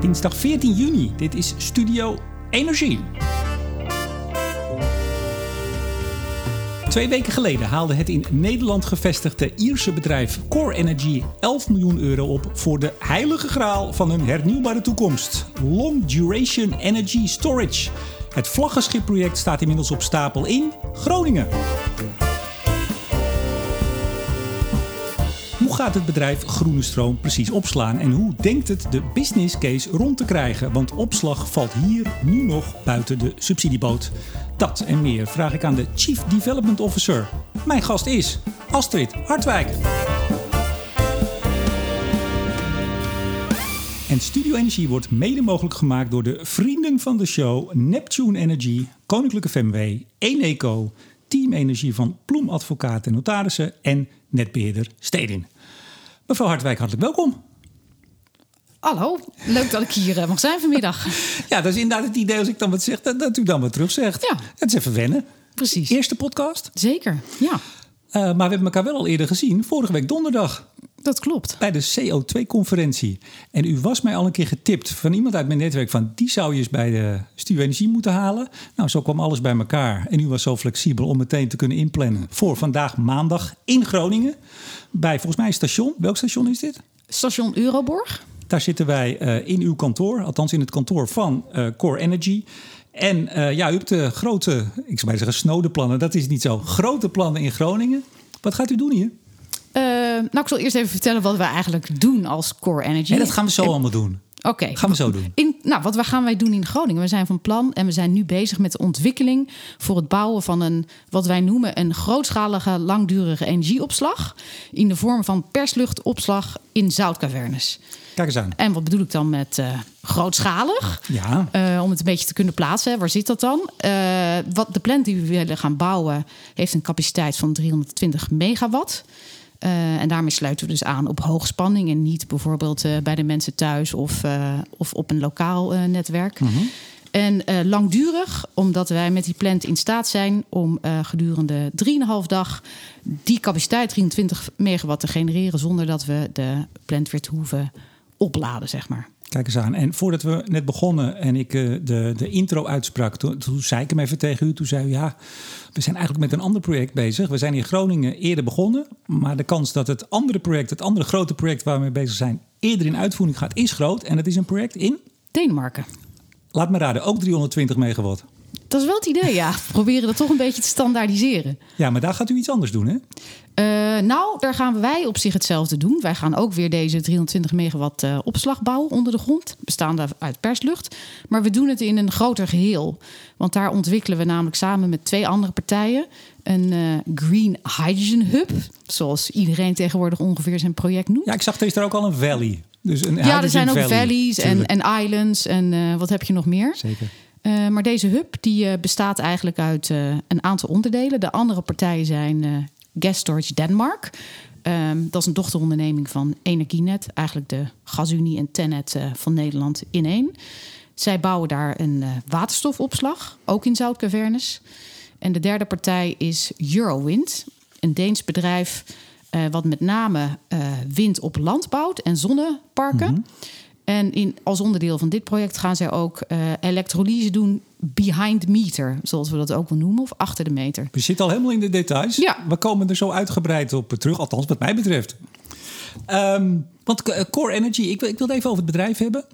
Dinsdag 14 juni. Dit is Studio Energie. Twee weken geleden haalde het in Nederland gevestigde Ierse bedrijf Core Energy 11 miljoen euro op voor de heilige graal van een hernieuwbare toekomst: Long Duration Energy Storage. Het vlaggenschipproject staat inmiddels op stapel in Groningen. Gaat het bedrijf Groene Stroom precies opslaan en hoe denkt het de business case rond te krijgen? Want opslag valt hier nu nog buiten de subsidieboot. Dat en meer vraag ik aan de Chief Development Officer. Mijn gast is Astrid Hartwijk. En Studio Energie wordt mede mogelijk gemaakt door de vrienden van de show Neptune Energy, Koninklijke FMW, Eneco, Team Energie van Ploem Advocaten en Notarissen en netbeheerder Stedin. Mevrouw Hartwijk, hartelijk welkom. Hallo, leuk dat ik hier eh, mag zijn vanmiddag. Ja, dat is inderdaad het idee als ik dan wat zeg, dat, dat u dan wat terug zegt. Ja. Het is even wennen. Precies. Eerste podcast. Zeker, ja, Uh, maar we hebben elkaar wel al eerder gezien, vorige week donderdag, dat klopt. bij de CO2-conferentie. En u was mij al een keer getipt van iemand uit mijn netwerk van die zou je eens bij de Studio Energie moeten halen. Nou, zo kwam alles bij elkaar. En u was zo flexibel om meteen te kunnen inplannen voor vandaag maandag in Groningen. Bij volgens mij een station. Welk station is dit? Station Euroborg. Daar zitten wij eh, in uw kantoor, althans in het kantoor van eh, Core Energy. En eh, ja, u hebt de grote, ik zou maar zeggen snode plannen, dat is niet zo. Grote plannen in Groningen. Wat gaat u doen hier? Eh, nou, ik zal eerst even vertellen wat we eigenlijk doen als Core Energy. Nee, dat gaan we zo allemaal doen. Oké. Gaan we zo doen. In, nou, wat we- gaan wij doen in Groningen? We zijn van plan en we zijn nu bezig met de ontwikkeling voor het bouwen van een, wat wij noemen, een grootschalige, langdurige energieopslag. In de vorm van persluchtopslag in zoutcavernes. Kijk eens aan. En wat bedoel ik dan met eh, grootschalig? Ja, Eh, om het een beetje te kunnen plaatsen. hè. Waar zit dat dan? Eh, wat de plant die we willen gaan bouwen heeft een capaciteit van 320 megawatt. Eh, en daarmee sluiten we dus aan op hoogspanning en niet bijvoorbeeld eh, bij de mensen thuis of, eh, of op een lokaal netwerk. En eh, langdurig, omdat wij met die plant in staat zijn om gedurende 3,5 dag die capaciteit 23 megawatt te genereren zonder dat we de plant weer te hoeven opladen, zeg maar. Kijk eens aan. En voordat we net begonnen en ik eh, de, de intro uitsprak, toen, toen zei ik hem even tegen u. Toen zei u, ja, we zijn eigenlijk met een ander project bezig. We zijn in Groningen eerder begonnen. Maar de kans dat het andere project, het andere grote project waar we mee bezig zijn, eerder in uitvoering gaat, is groot. En het is een project in, Denemarken. laat me raden, ook 320 megawatt. Dat is wel het idee, ja. We proberen dat toch een beetje te standaardiseren. Ja, maar daar gaat u iets anders doen, hè? Eh, nou, daar gaan wij op zich hetzelfde doen. Wij gaan ook weer deze 320 megawatt eh, opslag bouwen onder de grond, bestaande uit perslucht. Maar we doen het in een groter geheel. Want daar ontwikkelen we namelijk samen met twee andere partijen een eh, Green Hydrogen Hub. Zoals iedereen tegenwoordig ongeveer zijn project noemt. Ja, ik zag er ook al een valley. Dus een Ja, er zijn ook valley. valleys en, en islands en wat heb je nog meer? Zeker. Eh, maar deze hub die, eh, bestaat eigenlijk uit eh, een aantal onderdelen. De andere partijen zijn Gas Storage Denmark. Ehm, dat is een dochteronderneming van Energienet. Eigenlijk de GasUnie en Tennet van Nederland in één. Zij bouwen daar een waterstofopslag, ook in zoutcavernes. En de derde partij is Eurowind. Een Deens bedrijf wat met name wind op land bouwt en zonneparken. En in, als onderdeel van dit project gaan zij ook eh, elektrolyse doen behind meter, zoals we dat ook wel noemen, of achter de meter. We zitten al helemaal in de details. Ja. We komen er zo uitgebreid op terug, althans wat mij betreft. Ehm, want eh, Core Energy, ik wil, ik wil het even over het bedrijf hebben.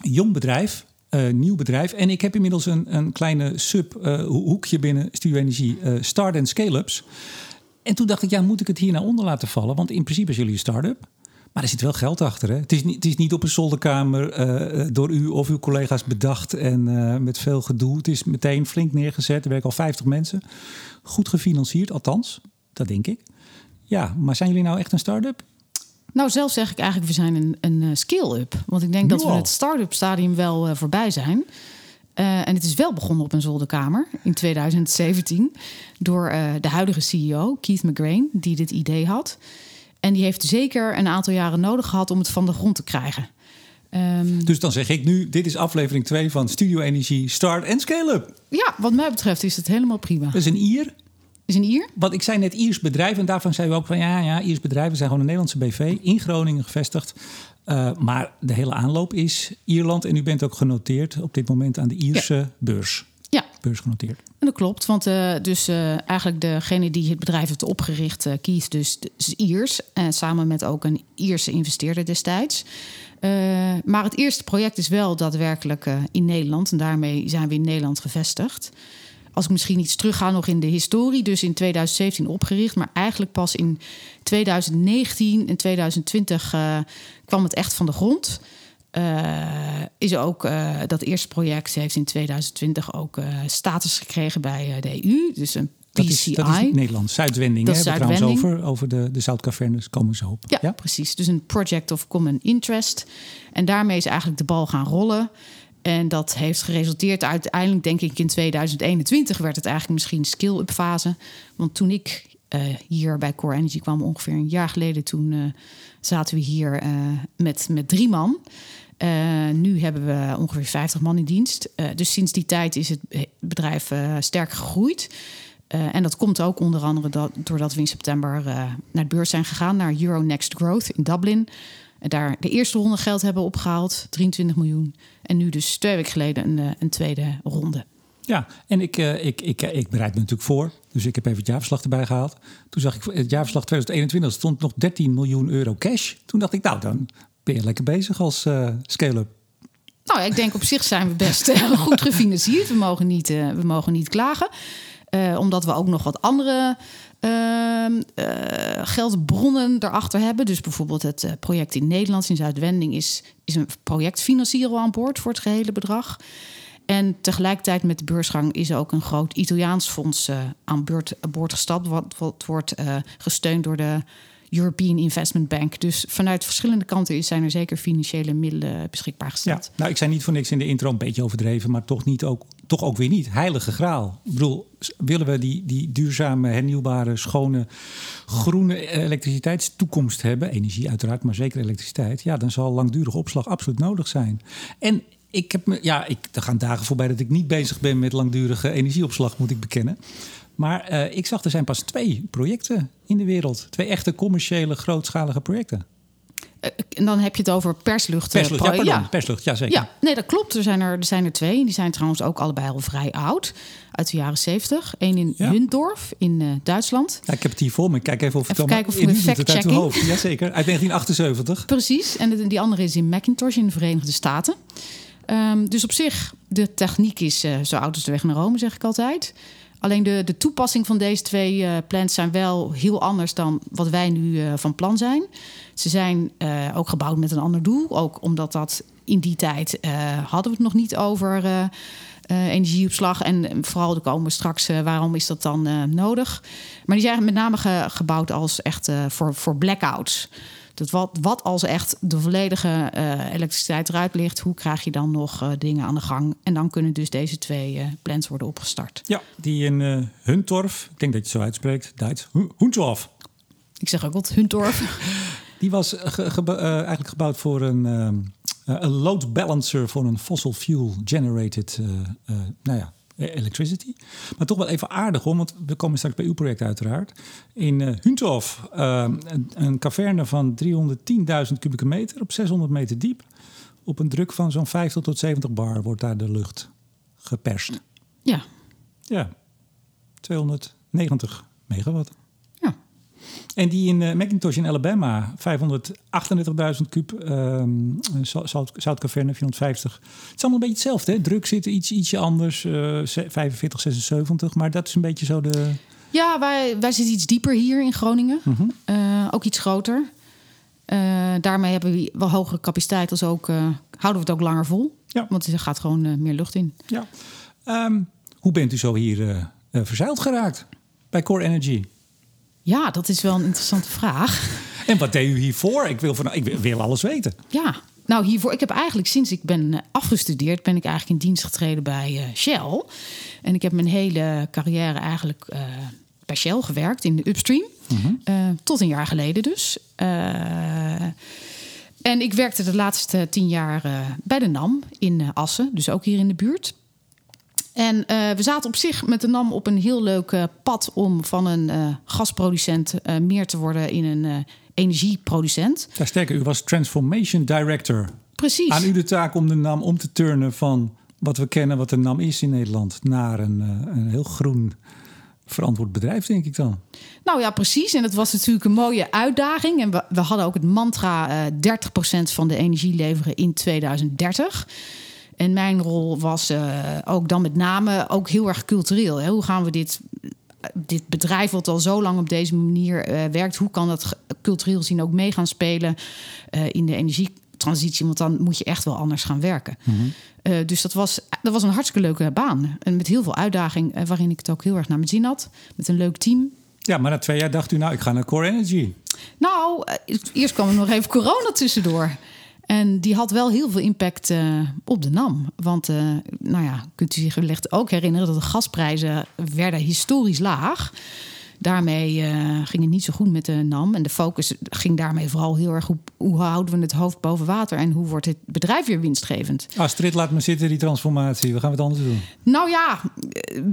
Een jong bedrijf, eh, nieuw bedrijf. En ik heb inmiddels een, een kleine sub-hoekje binnen Studio Energie, Start and Scale-ups. En toen dacht ik, ja, moet ik het hier nou onder laten vallen? Want in principe is jullie een start-up. Maar er zit wel geld achter. Hè? Het, is niet, het is niet op een zolderkamer eh, door u of uw collega's bedacht en eh, met veel gedoe. Het is meteen flink neergezet. Er werken al 50 mensen. Goed gefinancierd, althans. Dat denk ik. Ja, maar zijn jullie nou echt een start-up? Nou, zelf zeg ik eigenlijk, we zijn een, een eh, scale-up. Want ik denk dat we het start-up stadium wel eh, voorbij zijn. Eh, en het is wel begonnen op een zolderkamer in 2017 door eh, de huidige CEO, Keith McGrain, die dit idee had. En die heeft zeker een aantal jaren nodig gehad om het van de grond te krijgen. Ehm, Dus dan zeg ik nu, dit is aflevering 2 van Studio Energie Start en Scale-up. ja, wat mij betreft is het helemaal prima. Dat is een Ier. Is een Ier? Want ik zei net Iers bedrijf en daarvan zei u ook van ja, ja, Iers bedrijven zijn gewoon een Nederlandse BV in Groningen gevestigd. Uh, maar de hele aanloop is Ierland. En u bent ook genoteerd op dit moment aan de Ierse. Ja. Beurs genoteerd. En dat klopt, want uh, dus uh, eigenlijk degene die het bedrijf heeft opgericht, uh, kiest dus, Iers. En samen met ook een Ierse investeerder destijds. maar het eerste project is wel daadwerkelijk in Nederland. En daarmee zijn we in Nederland gevestigd. Als ik misschien iets terugga nog in de historie, dus in 2017 opgericht, maar eigenlijk pas in 2019 en 2020 kwam het echt van de grond. Uh, is ook uh, dat eerste project heeft in 2020 ook uh, status gekregen bij de EU. Dus een PCI. Dat is, dat is Nederland. Zuidwending. Dat hebben we trouwens over. Over de, de zoutcavernes komen ze op. Ja, ja, precies. Dus een project of common interest. En daarmee is eigenlijk de bal gaan rollen. En dat heeft geresulteerd uiteindelijk, denk ik, in 2021 werd het eigenlijk misschien skill-up fase. Want toen ik uh, hier bij Core Energy kwam, ongeveer een jaar geleden, toen uh, zaten we hier uh, met, met drie man. Nu hebben we ongeveer 50 man in dienst. dus sinds die tijd is het bedrijf sterk gegroeid. en dat komt ook onder andere dat, doordat we in september naar de beurs zijn gegaan, naar Euronext Growth in Dublin. En daar de eerste ronde geld hebben opgehaald, 23 miljoen. En nu dus twee weken geleden een, een tweede ronde. Ja, en ik, ik, ik, ik bereid me natuurlijk voor. Dus ik heb even het jaarverslag erbij gehaald. Toen zag ik het jaarverslag 2021 stond nog 13 miljoen euro cash. Toen dacht ik, nou, dan ben je lekker bezig als uh, scale-up. Nou, ik denk op zich zijn we best uh, goed gefinancierd. We mogen niet, we mogen niet klagen. omdat we ook nog wat andere ehm, geldbronnen erachter hebben. Dus bijvoorbeeld het project in Nederland, in Zuidwending, is, is een projectfinancier aan boord voor het gehele bedrag. En tegelijkertijd met de beursgang is er ook een groot Italiaans fonds uh, aan, boord gestapt. Wat, wat wordt uh, gesteund door de European Investment Bank. Dus vanuit verschillende kanten zijn er zeker financiële middelen beschikbaar gesteld. Ja, nou, ik zei niet voor niks in de intro een beetje overdreven, maar toch, niet ook, toch ook weer niet. Heilige graal. Ik bedoel, willen we die, die duurzame, hernieuwbare, schone, groene elektriciteitstoekomst hebben, energie uiteraard, maar zeker elektriciteit, ja, dan zal langdurige opslag absoluut nodig zijn. En ik heb me, ja, ik, er gaan dagen voorbij dat ik niet bezig ben met langdurige energieopslag, moet ik bekennen. Maar uh, ik zag er zijn pas twee projecten in de wereld. Twee echte commerciële, grootschalige projecten. Uh, en dan heb je het over perslucht. Perslucht, ja, pardon, ja. perslucht, ja zeker. Ja, nee, dat klopt. Er zijn er, er zijn er twee. Die zijn trouwens ook allebei al vrij oud. Uit de jaren zeventig. Eén in ja. Hundorf in uh, Duitsland. Ja, ik heb het hier voor me. Kijk even of het even kijken of we fact-checking. Jazeker, uit 1978. Precies. En die andere is in Macintosh in de Verenigde Staten. Um, dus op zich, de techniek is uh, zo oud als de weg naar Rome, zeg ik altijd. Alleen de, de toepassing van deze twee uh, plants zijn wel heel anders dan wat wij nu uh, van plan zijn. Ze zijn ook gebouwd met een ander doel. Ook omdat dat in die tijd hadden we het nog niet over energieopslag. En vooral er komen straks, waarom is dat dan nodig? Maar die zijn met name ge gebouwd als echt voor, voor blackouts. Dat wat, wat als echt de volledige uh, elektriciteit eruit ligt, hoe krijg je dan nog uh, dingen aan de gang? En dan kunnen dus deze twee uh, plants worden opgestart. Ja, die in Huntorf, ik denk dat je het zo uitspreekt, Duits, Huntorf. Ik zeg ook wat, Huntorf. die was ge ge eigenlijk gebouwd voor een, een load balancer voor een fossil fuel generated, nou ja, eh, electricity. Maar toch wel even aardig hoor, want we komen straks bij uw project uiteraard. In uh, Hunthof, uh, een, een caverne van 310.000 kubieke meter op 600 meter diep. Op een druk van zo'n 50 tot 70 bar wordt daar de lucht geperst. Ja. Ja, 290 megawatt. En die in uh, Macintosh in Alabama, 538.000 kub, um, zout, zoutkaverne, 450. Het is allemaal een beetje hetzelfde. Hè? Druk zit iets, ietsje anders, uh, 45, 76. Maar dat is een beetje zo de... Ja, wij, wij zitten iets dieper hier in Groningen. Mm -hmm. uh, ook iets groter. Uh, daarmee hebben we wel hogere capaciteit. Als ook, houden we het ook langer vol. Ja. Want er gaat gewoon meer lucht in. Ja. Um, hoe bent u zo hier verzeild geraakt bij Core Energy? Ja, dat is wel een interessante vraag. En wat deed u hiervoor? Ik wil, van, ik wil alles weten. Ja, nou hiervoor, ik heb eigenlijk sinds ik ben eh, afgestudeerd, ben ik eigenlijk in dienst getreden bij uh, Shell. En ik heb mijn hele carrière eigenlijk uh, bij Shell gewerkt in de upstream. Mm -hmm. uh, tot een jaar geleden dus. en ik werkte de laatste tien jaar bij de NAM in Assen, dus ook hier in de buurt. En eh, we zaten op zich met de NAM op een heel leuk eh, pad om van een eh, gasproducent meer te worden in een energieproducent. Ja, sterker, u was Transformation Director. Precies. Aan u de taak om de NAM om te turnen van wat we kennen, wat de NAM is in Nederland, naar een, een heel groen verantwoord bedrijf, denk ik dan. Nou ja, precies. En het was natuurlijk een mooie uitdaging. En we, we hadden ook het mantra eh 30% van de energie leveren in 2030. En mijn rol was eh, ook dan met name ook heel erg cultureel. Hè? Hoe gaan we dit, dit bedrijf, wat al zo lang op deze manier eh, werkt, hoe kan dat cultureel zien ook mee gaan spelen eh, in de energietransitie? Want dan moet je echt wel anders gaan werken. Eh, dus dat was, dat was een hartstikke leuke baan. En met heel veel uitdaging, waarin ik het ook heel erg naar mijn zin had. Met een leuk team. Ja, maar na twee jaar dacht u, nou, ik ga naar Core Energy. Nou, eerst kwam er nog even corona tussendoor. En die had wel heel veel impact eh, op de NAM. Want, eh, nou ja, kunt u zich wellicht ook herinneren... dat de gasprijzen werden historisch laag. Daarmee eh, ging het niet zo goed met de NAM. En de focus ging daarmee vooral heel erg op... hoe houden we het hoofd boven water... en hoe wordt het bedrijf weer winstgevend. Astrid, laat me zitten, die transformatie. We gaan wat anders doen. Nou ja,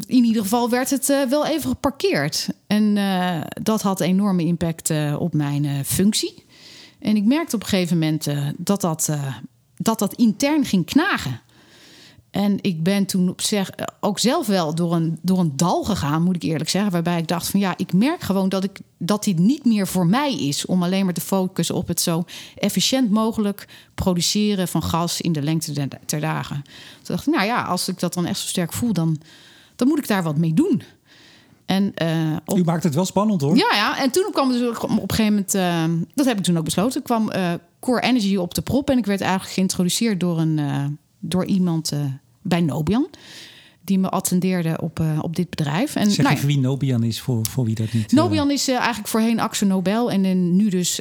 in ieder geval werd het wel even geparkeerd. En dat had enorme impact op mijn functie. En ik merkte op een gegeven moment eh, dat, dat, eh, dat dat intern ging knagen. En ik ben toen op eh, ook zelf wel door een, door een dal gegaan, moet ik eerlijk zeggen. Waarbij ik dacht van ja, ik merk gewoon dat, ik, dat dit niet meer voor mij is. Om alleen maar te focussen op het zo efficiënt mogelijk produceren van gas in de lengte der, ter dagen. Toen dacht ik, nou ja, als ik dat dan echt zo sterk voel, dan, dan moet ik daar wat mee doen. En, op- U maakt het wel spannend, hoor. ja, ja, en toen kwam dus op een gegeven moment, eh, dat heb ik toen ook besloten, kwam eh, Core Energy op de prop. En ik werd eigenlijk geïntroduceerd door, een, door iemand bij Nobian. Die me attendeerde op, op dit bedrijf. En, Zeg nou ja, even wie Nobian is voor, voor wie dat niet... Nobian is eigenlijk voorheen Axo Nobel. En nu dus,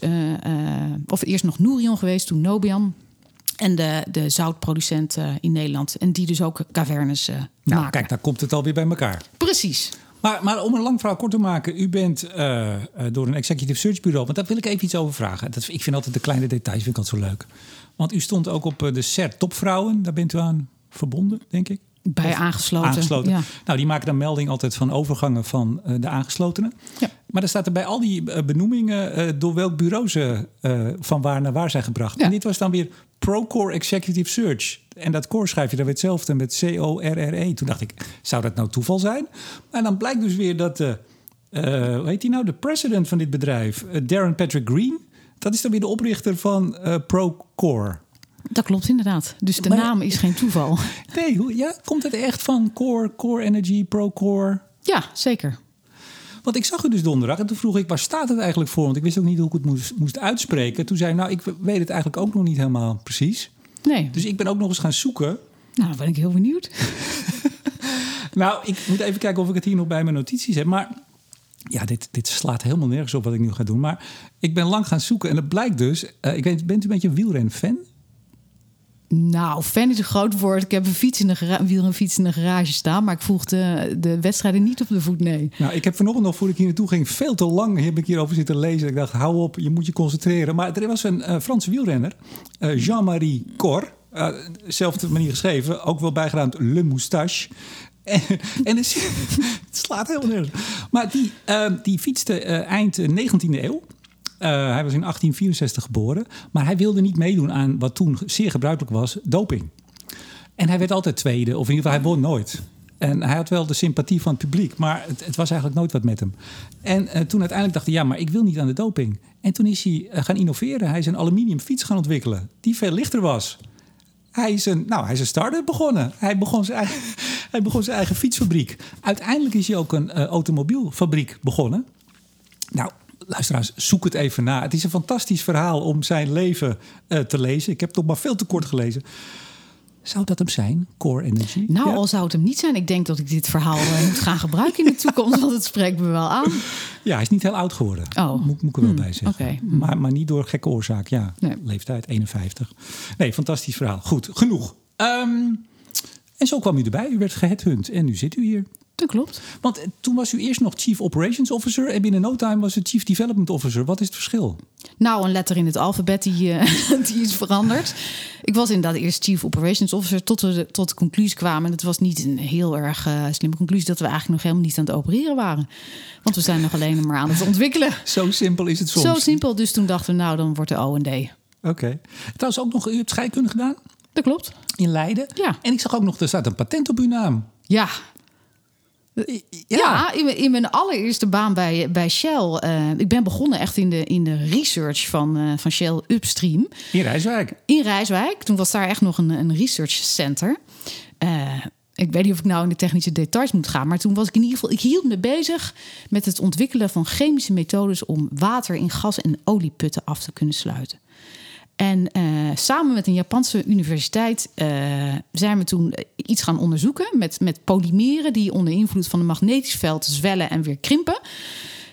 of eerst nog Nourion geweest, toen Nobian. En de, de zoutproducent in Nederland. En die dus ook cavernes Nou, maken. kijk, daar komt het alweer bij elkaar. Precies. Maar, maar om een lang verhaal kort te maken, u bent eh, eh, door een executive search bureau, want daar wil ik even iets over vragen. Dat, ik vind altijd de kleine details vind ik altijd zo leuk. Want u stond ook op eh, de CERT Topvrouwen, daar bent u aan verbonden, denk ik. Bij Of aangesloten. aangesloten. Ja. Nou, die maken dan melding altijd van overgangen van de aangeslotenen. Ja. Maar er staat er bij al die benoemingen door welk bureau ze van waar naar waar zijn gebracht. Ja. En dit was dan weer Procore Executive Search. En dat core schrijf je dan weer hetzelfde met C-O-R-R-E. Toen dacht ik, zou dat nou toeval zijn? Maar dan blijkt dus weer dat de, eh, hoe heet die nou, de president van dit bedrijf, eh, Darren Patrick Green, dat is dan weer de oprichter van eh, Procore. Dat klopt inderdaad. Dus de Maar- naam is geen toeval. Nee, ja, komt het echt van Core, Core Energy, Procore? Ja, zeker. Want ik zag u dus donderdag en toen vroeg ik, waar staat het eigenlijk voor? Want ik wist ook niet hoe ik het moest, moest uitspreken. Toen zei ik, nou, ik weet het eigenlijk ook nog niet helemaal precies. Nee. Dus ik ben ook nog eens gaan zoeken. Nou, dan ben ik heel benieuwd. Nou, ik moet even kijken of ik het hier nog bij mijn notities heb. Maar ja, dit, dit slaat helemaal nergens op wat ik nu ga doen. Maar ik ben lang gaan zoeken en het blijkt dus... eh, ik weet, bent u een beetje een wielren-fan? Nou, fan is een groot woord. Ik heb een fiets in de gara- wielrenfiets in de garage staan, maar ik volg de, de wedstrijden niet op de voet, nee. Nou, ik heb vanochtend nog, voordat ik hier naartoe ging, veel te lang heb ik hierover zitten lezen. Ik dacht, hou op, je moet je concentreren. Maar er was een eh, Franse wielrenner, eh, Jean-Marie Cor. eh, zelfde manier geschreven, ook wel bijgenaamd Le Moustache. En, en het, slaat heel nergens. Maar die, die fietste eh, eind 19e eeuw. Eh, hij was in 1864 geboren. Maar hij wilde niet meedoen aan wat toen zeer gebruikelijk was, doping. En hij werd altijd tweede, of in ieder geval hij won nooit. En hij had wel de sympathie van het publiek, maar het, het was eigenlijk nooit wat met hem. En eh, toen uiteindelijk dacht hij, ja, maar ik wil niet aan de doping. En toen is hij eh, gaan innoveren. Hij is een aluminium fiets gaan ontwikkelen, die veel lichter was. Hij is een, nou, hij een start-up begonnen. Hij begon zijn eigen, hij begon zijn eigen fietsfabriek. Uiteindelijk is hij ook een automobielfabriek begonnen. Nou, luisteraars, zoek het even na. Het is een fantastisch verhaal om zijn leven eh, te lezen. Ik heb het nog maar veel te kort gelezen. Zou dat hem zijn, Core Energy? Nou, Ja? al zou het hem niet zijn, ik denk dat ik dit verhaal eh, moet gaan gebruiken in de toekomst, want het spreekt me wel aan. Ja, hij is niet heel oud geworden. Oh. Moet, moet ik er wel Hmm, bij zeggen. Hmm. Maar, maar niet door gekke oorzaak. Ja, Nee. leeftijd 51. Nee, fantastisch verhaal. Goed, genoeg. Ehm, en zo kwam u erbij. U werd geheadhunt en nu zit u hier. Dat klopt. Want eh, toen was u eerst nog Chief Operations Officer en binnen no time was u Chief Development Officer. Wat is het verschil? Nou, een letter in het alfabet die, eh, die is veranderd. Ik was inderdaad eerst Chief Operations Officer tot we tot de conclusie kwamen. En het was niet een heel erg uh, slimme conclusie dat we eigenlijk nog helemaal niet aan het opereren waren. Want we zijn nog alleen maar aan het ontwikkelen. Zo simpel is het soms. Zo simpel. Dus toen dachten we, nou, dan wordt de O&D. Oké. Okay. Trouwens ook nog, u hebt scheikunde gedaan? Dat klopt. In Leiden? Ja. En ik zag ook nog, er staat een patent op uw naam. Ja, ja, ja in, in, mijn allereerste baan bij, bij Shell. Uh, ik ben begonnen echt in de, in de research van, uh, van Shell Upstream. In Rijswijk? In Rijswijk. Toen was daar echt nog een, een research center. Uh, ik weet niet of ik nou in de technische details moet gaan. Maar toen was ik in ieder geval. Ik hield me bezig met het ontwikkelen van chemische methodes om water in gas- en olieputten af te kunnen sluiten. En uh, samen met een Japanse universiteit uh, zijn we toen iets gaan onderzoeken met, met polymeren die onder invloed van een magnetisch veld zwellen en weer krimpen.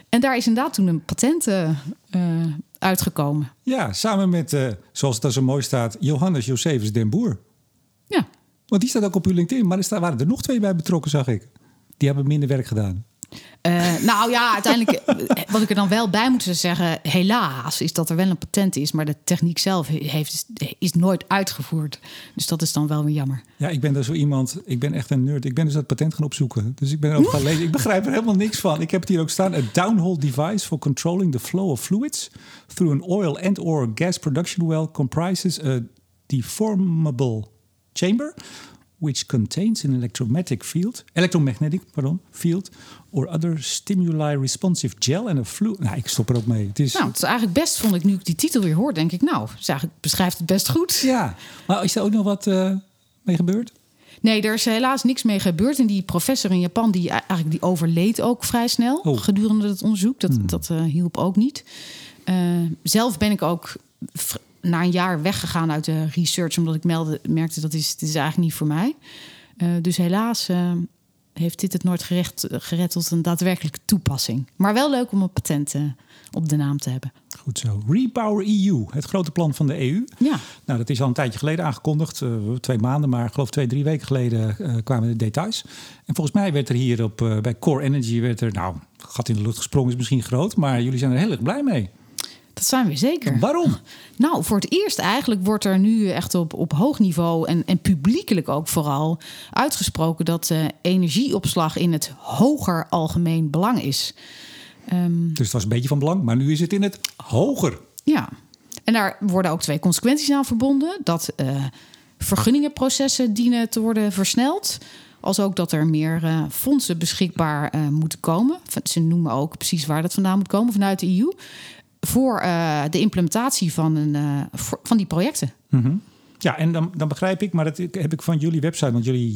En daar is inderdaad toen een patent uh, uitgekomen. Ja, samen met, zoals het daar zo mooi staat, Johannes Josephus den Boer. Ja. Want die staat ook op uw LinkedIn, maar er waren er nog twee bij betrokken, zag ik. Die hebben minder werk gedaan. Uh, nou ja, uiteindelijk, wat ik er dan wel bij moet zeggen, helaas, is dat er wel een patent is, maar de techniek zelf heeft, is nooit uitgevoerd. Dus dat is dan wel weer jammer. Ja, ik ben daar zo iemand, ik ben echt een nerd. Ik ben dus dat patent gaan opzoeken. Dus ik ben ook gaan lezen. Ik begrijp er helemaal niks van. Ik heb het hier ook staan: a downhole device for controlling the flow of fluids through an oil and or gas production well comprises a deformable chamber which contains an electromagnetic field, electromagnetic pardon, field or other stimuli responsive gel en een fluid. Nou, ik stop er ook mee. Het is, nou, het is eigenlijk best, vond ik nu ik die titel weer hoor, denk ik, nou, het eigenlijk beschrijft het best goed. Ja, maar is er ook nog wat uh, mee gebeurd? Nee, er is helaas niks mee gebeurd. En die professor in Japan, die eigenlijk die overleed ook vrij snel oh. gedurende het onderzoek. Dat, hmm. dat uh, hielp ook niet. Uh, zelf ben ik ook na een jaar weggegaan uit de research, omdat ik meldde, merkte dat is, dit is eigenlijk niet voor mij. Uh, dus helaas heeft dit het nooit gerecht, gered tot een daadwerkelijke toepassing. Maar wel leuk om een patent uh, op de naam te hebben. Goed zo. Repower EU, het grote plan van de EU. Ja. Nou, dat is al een tijdje geleden aangekondigd. twee maanden, maar ik geloof twee, drie weken geleden kwamen de details. En volgens mij werd er hier op, bij Core Energy, werd er, nou, gat in de lucht gesprongen is misschien groot, maar jullie zijn er heel erg blij mee. Dat zijn we zeker. Waarom? Nou, voor het eerst eigenlijk wordt er nu echt op, op hoog niveau en, en publiekelijk ook vooral uitgesproken dat uh, energieopslag in het hoger algemeen belang is. Um, dus het was een beetje van belang, maar nu is het in het hoger. Ja, en daar worden ook twee consequenties aan verbonden: dat uh, vergunningenprocessen dienen te worden versneld. Als ook dat er meer uh, fondsen beschikbaar uh, moeten komen. Ze noemen ook precies waar dat vandaan moet komen vanuit de EU voor uh, de implementatie van, een, uh, voor, van die projecten. Mm -hmm. Ja, en dan, dan begrijp ik, maar dat heb ik van jullie website, want jullie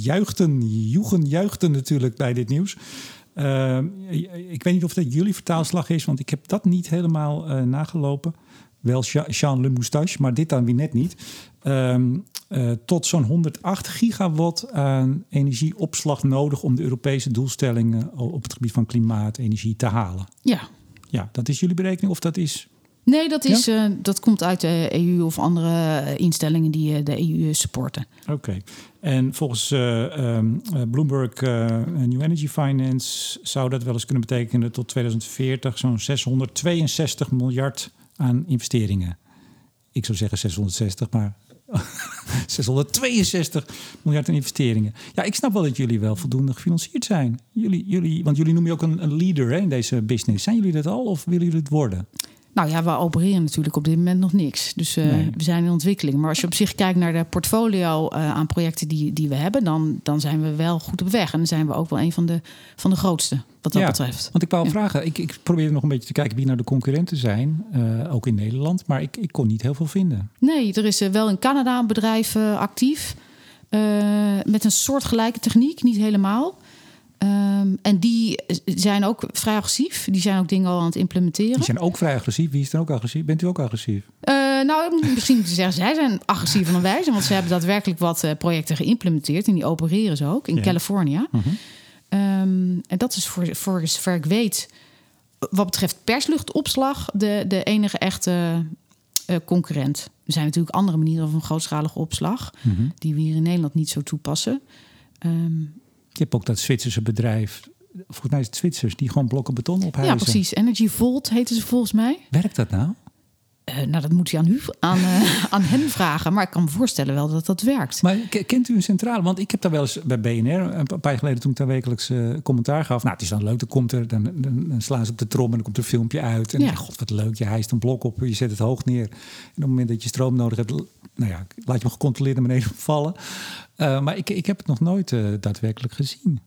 juichten, joegen, juichten natuurlijk bij dit nieuws. Uh, ik weet niet of dat jullie vertaalslag is, want ik heb dat niet helemaal uh, nagelopen. Wel Jean Le Moustache, maar dit dan weer net niet. Uh, tot zo'n 108 gigawatt aan energieopslag nodig om de Europese doelstellingen op het gebied van klimaat, energie te halen. Ja, ja, dat is jullie berekening of dat is. Nee, dat, is, ja? uh, dat komt uit de EU of andere instellingen die uh, de EU supporten. Oké. Okay. En volgens uh, um, Bloomberg New Energy Finance zou dat wel eens kunnen betekenen tot 2040 zo'n 662 miljard aan investeringen. Ik zou zeggen 660, maar 662 miljard aan investeringen. Ja, ik snap wel dat jullie wel voldoende gefinancierd zijn. Jullie, jullie, want jullie noemen je ook een, een leader hè, in deze business. Zijn jullie dat al of willen jullie het worden? Nou ja, we opereren natuurlijk op dit moment nog niks. Dus uh, nee. we zijn in ontwikkeling. Maar als je op zich kijkt naar de portfolio uh, aan projecten die, die we hebben, dan, dan zijn we wel goed op weg. En dan zijn we ook wel een van de, van de grootste wat dat ja, betreft. Want ik wou ja. vragen, ik, ik probeer nog een beetje te kijken wie nou de concurrenten zijn, uh, ook in Nederland. Maar ik, ik kon niet heel veel vinden. Nee, er is wel in Canada een bedrijf actief met een soortgelijke techniek, niet helemaal. Um, en die zijn ook vrij agressief. Die zijn ook dingen al aan het implementeren. Die zijn ook vrij agressief. Wie is dan ook agressief? Bent u ook agressief? Uh, nou, misschien zeggen, zij zijn agressiever dan wij zijn. Want ze hebben daadwerkelijk wat uh, projecten geïmplementeerd. En die opereren ze ook in ja. Californië. Uh -huh. um, en dat is voor, voor zover ik weet... wat betreft persluchtopslag... de, de enige echte uh, concurrent. Er zijn natuurlijk andere manieren van grootschalige opslag... -huh. die we hier in Nederland niet zo toepassen... Um, Je hebt ook dat Zwitserse bedrijf, volgens mij is het Zwitsers, die gewoon blokken beton ophijzen. Ja, precies. Energy Volt heten ze volgens mij. Werkt dat nou? Uh, nou, dat moet u aan, u, aan, uh, aan hen vragen. Maar ik kan me voorstellen wel dat dat werkt. Maar kent u een centrale? Want ik heb daar wel eens bij BNR, een paar jaar geleden toen ik daar wekelijks uh, commentaar gaf. Nou, het is dan leuk, dan komt er, dan, dan, dan slaan ze op de trom en dan komt er een filmpje uit. En ja. god, wat leuk, je hijst een blok op, je zet het hoog neer. En op het moment dat je stroom nodig hebt, nou ja, laat je hem gecontroleerd naar beneden vallen. maar ik, ik heb het nog nooit daadwerkelijk gezien.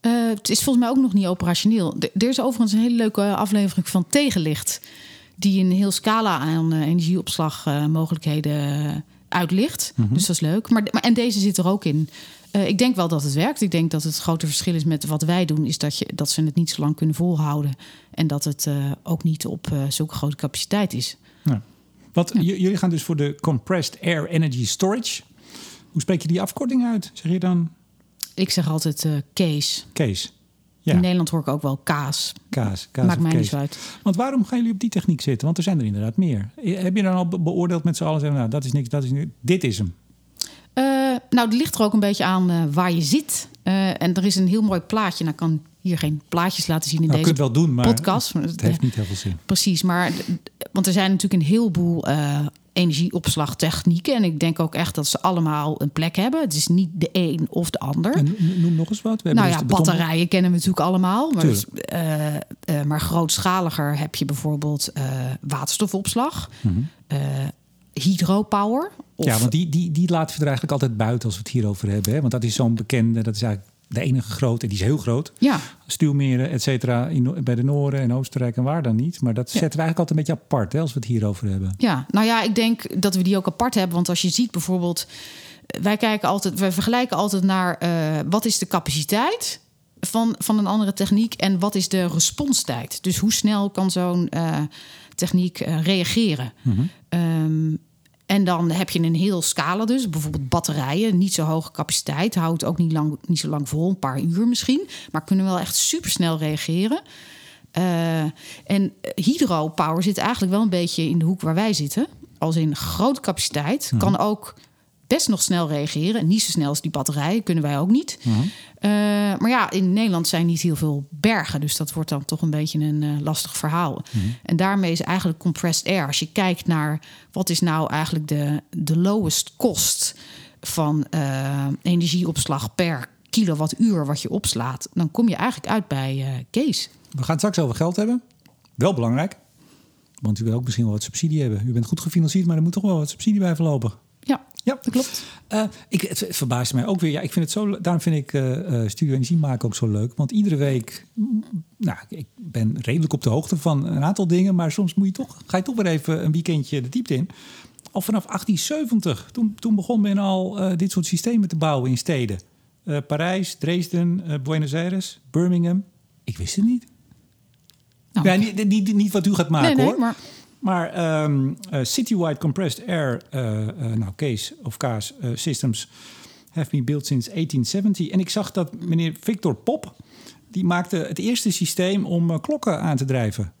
Het is volgens mij ook nog niet operationeel. Er is overigens een hele leuke aflevering van Tegenlicht. Die een heel scala aan uh, energieopslagmogelijkheden uh, uitlicht. Mm -hmm. Dus dat is leuk. Maar, maar, en deze zit er ook in. ik denk wel dat het werkt. Ik denk dat het grote verschil is met wat wij doen, is dat, je, dat ze het niet zo lang kunnen volhouden. En dat het ook niet op zulke grote capaciteit is. Ja. Wat, ja. Jullie gaan dus voor de Compressed Air Energy Storage. Hoe spreek je die afkorting uit? Zeg je dan ik zeg altijd uh, Kees. Ja. In Nederland hoor ik ook wel kaas. Kaas. kaas Maakt mij niet zo uit. Want waarom gaan jullie op die techniek zitten? Want er zijn er inderdaad meer. Heb je dan al beoordeeld met z'n allen? Zeggen, nou, dat is niks, dat is niks. Dit is hem. Uh, nou, het ligt er ook een beetje aan uh, waar je zit. Uh, en er is een heel mooi plaatje. Nou, ik kan hier geen plaatjes laten zien in nou, deze kunt wel doen, maar podcast. Het, het heeft niet heel veel zin. Precies, maar want er zijn natuurlijk een heleboel energieopslagtechnieken. En ik denk ook echt dat ze allemaal een plek hebben. Het is niet de een of de ander. En noem nog eens wat. We nou dus ja, batterijen kennen we natuurlijk allemaal. Maar, dus, uh, uh, maar grootschaliger heb je bijvoorbeeld uh, waterstofopslag. Mm -hmm. hydropower. Of... Ja, want die, die, die laten we er eigenlijk altijd buiten als we het hierover hebben. Hè? Want dat is zo'n bekende, dat is eigenlijk de enige grote, die is heel groot. Ja. Stuwmeren, et cetera, in, bij de Noorden en Oostenrijk en waar dan niet. Maar dat ja. zetten we eigenlijk altijd een beetje apart hè, als we het hierover hebben. Ja, nou ja, ik denk dat we die ook apart hebben. Want als je ziet bijvoorbeeld, wij kijken altijd, wij vergelijken altijd naar uh, wat is de capaciteit van, van een andere techniek en wat is de responstijd. Dus hoe snel kan zo'n uh, techniek uh, reageren. Mhm. Mm -hmm. um, en dan heb je een heel scala dus. Bijvoorbeeld batterijen, niet zo hoge capaciteit. Houdt ook niet, lang, niet zo lang vol, een paar uur misschien. Maar kunnen wel echt supersnel reageren. Uh, en hydropower zit eigenlijk wel een beetje in de hoek waar wij zitten. Als in grote capaciteit. Mhm. Kan ook best nog snel reageren. Niet zo snel als die batterijen, kunnen wij ook niet. Mhm. Uh, maar ja, in Nederland zijn niet heel veel bergen. Dus dat wordt dan toch een beetje een uh, lastig verhaal. Mhm. En daarmee is eigenlijk compressed air. Als je kijkt naar wat is nou eigenlijk de, de lowest cost van uh, energieopslag per kilowattuur wat je opslaat, dan kom je eigenlijk uit bij Kees. We gaan het straks over geld hebben. Wel belangrijk. Want u wil ook misschien wel wat subsidie hebben. U bent goed gefinancierd, maar er moet toch wel wat subsidie bij verlopen. Ja, dat klopt. Uh, ik, het, verbaast mij ook weer. Ja, ik vind het zo, daarom vind ik uh, Studio Energie maken ook zo leuk. Want iedere week, nou, ik ben redelijk op de hoogte van een aantal dingen. Maar soms moet je toch, ga je toch weer even een weekendje de diepte in. Al vanaf 1870, toen, toen begon men al uh, dit soort systemen te bouwen in steden. Parijs, Dresden, Buenos Aires, Birmingham. Ik wist het niet. Nou, ja, niet, niet, niet, wat u gaat maken nee, nee, hoor. Maar... Maar um, uh, citywide compressed air, uh, uh, nou Case of Kaas systems have been built since 1870. En ik zag dat meneer Victor Pop, die maakte het eerste systeem om klokken aan te drijven.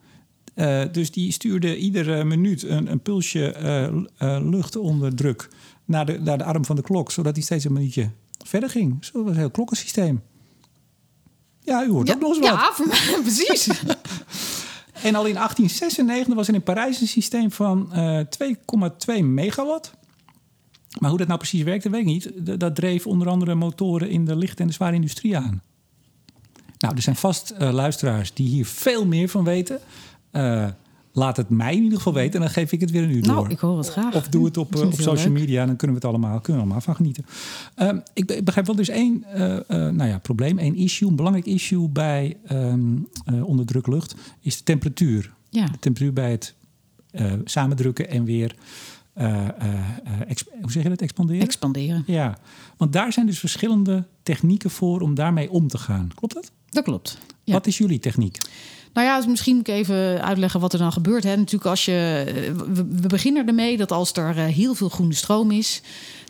dus die stuurde iedere minuut een, een pulsje lucht onder druk naar de, naar de arm van de klok, zodat die steeds een minuutje verder ging. Zo was een heel klokkensysteem. Ja, u hoort ja, ook nog eens wat. Ja, voor mij, precies. En al in 1896 was er in Parijs een systeem van uh, 2,2 megawatt. Maar hoe dat nou precies werkte, weet ik niet. Dat dreef onder andere motoren in de lichte en de zware industrie aan. Nou, er zijn vast uh, luisteraars die hier veel meer van weten. Uh, laat het mij in ieder geval weten en dan geef ik het weer een uur nou, door. ik hoor het graag. Of doe het op, op social media, dan kunnen we het allemaal, kunnen we allemaal van genieten. Uh, ik, begrijp wel, dus één uh, uh, nou ja, probleem, één issue, een belangrijk issue bij um, onder druk lucht, is de temperatuur. Ja. De temperatuur bij het samendrukken en weer, hoe zeg je dat, expanderen? Expanderen. Ja, want daar zijn dus verschillende technieken voor om daarmee om te gaan. Klopt dat? Dat klopt. Ja. Wat is jullie techniek? Nou ja, dus misschien moet ik even uitleggen wat er dan gebeurt. Hè. Natuurlijk, als je, we, we beginnen ermee dat als er heel veel groene stroom is,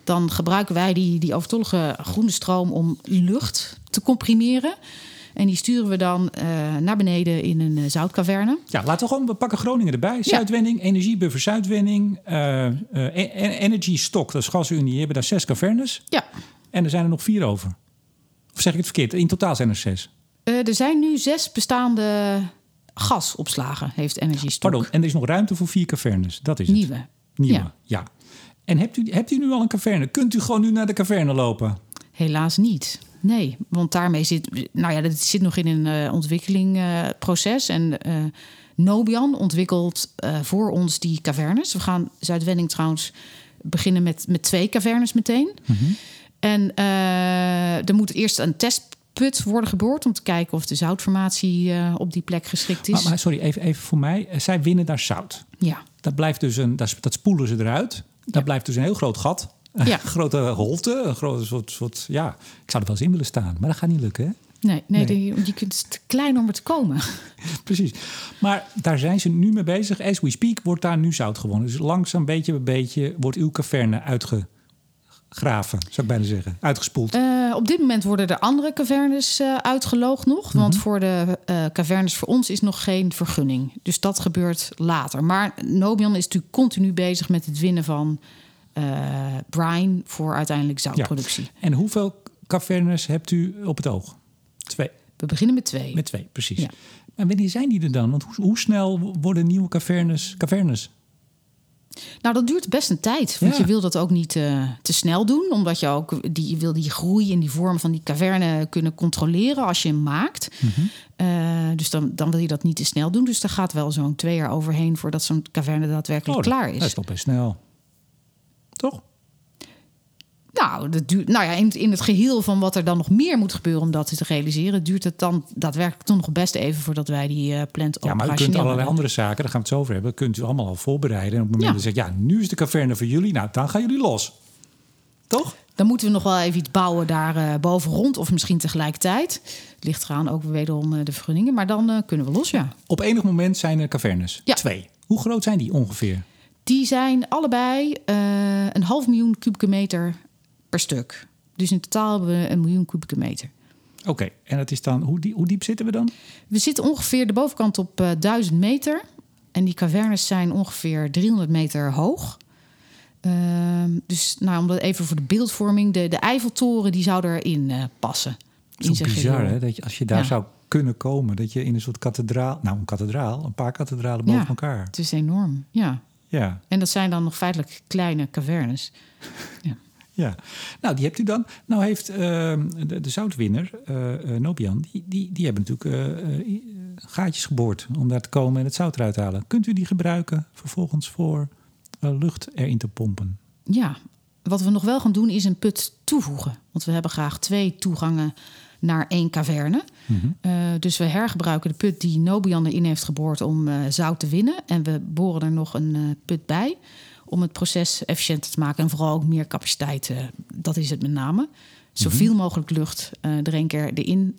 dan gebruiken wij die, die overtollige groene stroom om lucht te comprimeren. En die sturen we dan uh, naar beneden in een zoutkaverne. Ja, laten we gewoon, we pakken Groningen erbij. Zuidwending, ja. energiebuffer Zuidwending, uh, Energy Stock, dat is gasunie, die hebben daar zes cavernes. Ja. En er zijn er nog vier over. Of zeg ik het verkeerd? In totaal zijn er zes. Eh, er zijn nu zes bestaande gasopslagen, heeft Energy Stock. Pardon, en er is nog ruimte voor vier cavernes. Dat is het. Nieuwe. Nieuwe, Ja. ja. En hebt u, hebt u nu al een caverne? Kunt u gewoon nu naar de caverne lopen? Helaas niet. Nee, want daarmee zit, nou ja, dat zit nog in een eh, ontwikkelingproces. en eh, Nobian ontwikkelt voor ons die cavernes. We gaan Zuidwending trouwens beginnen met, met twee cavernes meteen. En eh, er moet eerst een testput worden geboord om te kijken of de zoutformatie eh, op die plek geschikt is. Maar, maar sorry, even, even voor mij. Eh, Zij winnen daar zout. ja. Dat, blijft dus een, dat, dat spoelen ze eruit. Daar blijft dus een heel groot gat. Ja. Een grote holte. Een grote soort, soort... Ja, ik zou er wel eens in willen staan. Maar dat gaat niet lukken, hè? Nee, nee, Nee. Die, je kunt het is te klein om er te komen. Precies. Maar daar zijn ze nu mee bezig. As we speak wordt daar nu zout gewonnen. Dus langzaam, beetje bij beetje, wordt uw caverne uitgegraven. Zou ik bijna zeggen. Uitgespoeld. Eh, op dit moment worden er andere cavernes eh, uitgeloogd nog. Want voor de eh, cavernes voor ons is nog geen vergunning. Dus dat gebeurt later. Maar Nobian is natuurlijk continu bezig met het winnen van brine voor uiteindelijk zoutproductie. En hoeveel cavernes hebt u op het oog? Twee. We beginnen met twee. Met twee, precies. Ja. En wanneer zijn die er dan? Want hoe, hoe snel worden nieuwe cavernes... cavernes? Nou, dat duurt best een tijd. Want Ja. je wil dat ook niet eh, te snel doen. Omdat je ook die, je wil die groei in die vorm van die caverne kunnen controleren als je hem maakt. Mhm. Eh, dus dan, dan wil je dat niet te snel doen. Dus daar gaat wel zo'n twee jaar overheen voordat zo'n caverne daadwerkelijk Oh, klaar is. Dat is toch best snel. Toch? Nou, dat duurt, nou ja, in, in het geheel van wat er dan nog meer moet gebeuren om dat te realiseren, duurt het dan daadwerkelijk toch nog best even voordat wij die eh plant Ja, maar u kunt allerlei hebben. andere zaken, daar gaan we het zo over hebben, kunt u allemaal al voorbereiden. En op het moment Ja. dat u zegt, ja, nu is de caverne voor jullie, nou, dan gaan jullie los. Toch? Dan moeten we nog wel even iets bouwen daar eh, boven rond, of misschien tegelijkertijd. Het ligt eraan ook wederom eh, de vergunningen, maar dan kunnen we los, ja. Op enig moment zijn er cavernes. Ja. Twee. Hoe groot zijn die ongeveer? Die zijn allebei een half miljoen kubieke meter per stuk. Dus in totaal hebben we een miljoen kubieke meter. Oké, en dat is dan, hoe, die, hoe diep zitten we dan? We zitten ongeveer de bovenkant op eh 1000 meter. En die cavernes zijn ongeveer 300 meter hoog. Ehm, dus nou, om dat even voor de beeldvorming. De, de Eiffeltoren die zou erin eh, passen. Zo zijn bizar, hè? Dat je, als je daar Ja. zou kunnen komen, dat je in een soort kathedraal, nou, een kathedraal, een paar kathedralen boven Ja. elkaar. Het is enorm, ja. Ja, En dat zijn dan nog feitelijk kleine cavernes. Ja. Ja. Nou, die hebt u dan. Nou heeft ehm, de, de zoutwinner, eh, eh, Nobian, die, die, die hebben natuurlijk eh, gaatjes geboord om daar te komen en het zout eruit te halen. Kunt u die gebruiken vervolgens voor lucht erin te pompen? Ja, wat we nog wel gaan doen is een put toevoegen. Want we hebben graag twee toegangen naar één caverne. Eh, dus we hergebruiken de put die Nobian erin heeft geboord om zout te winnen. En we boren er nog een put bij om het proces efficiënter te maken. En vooral ook meer capaciteit, eh, dat is het met name. Zoveel mogelijk lucht eh, er één keer erin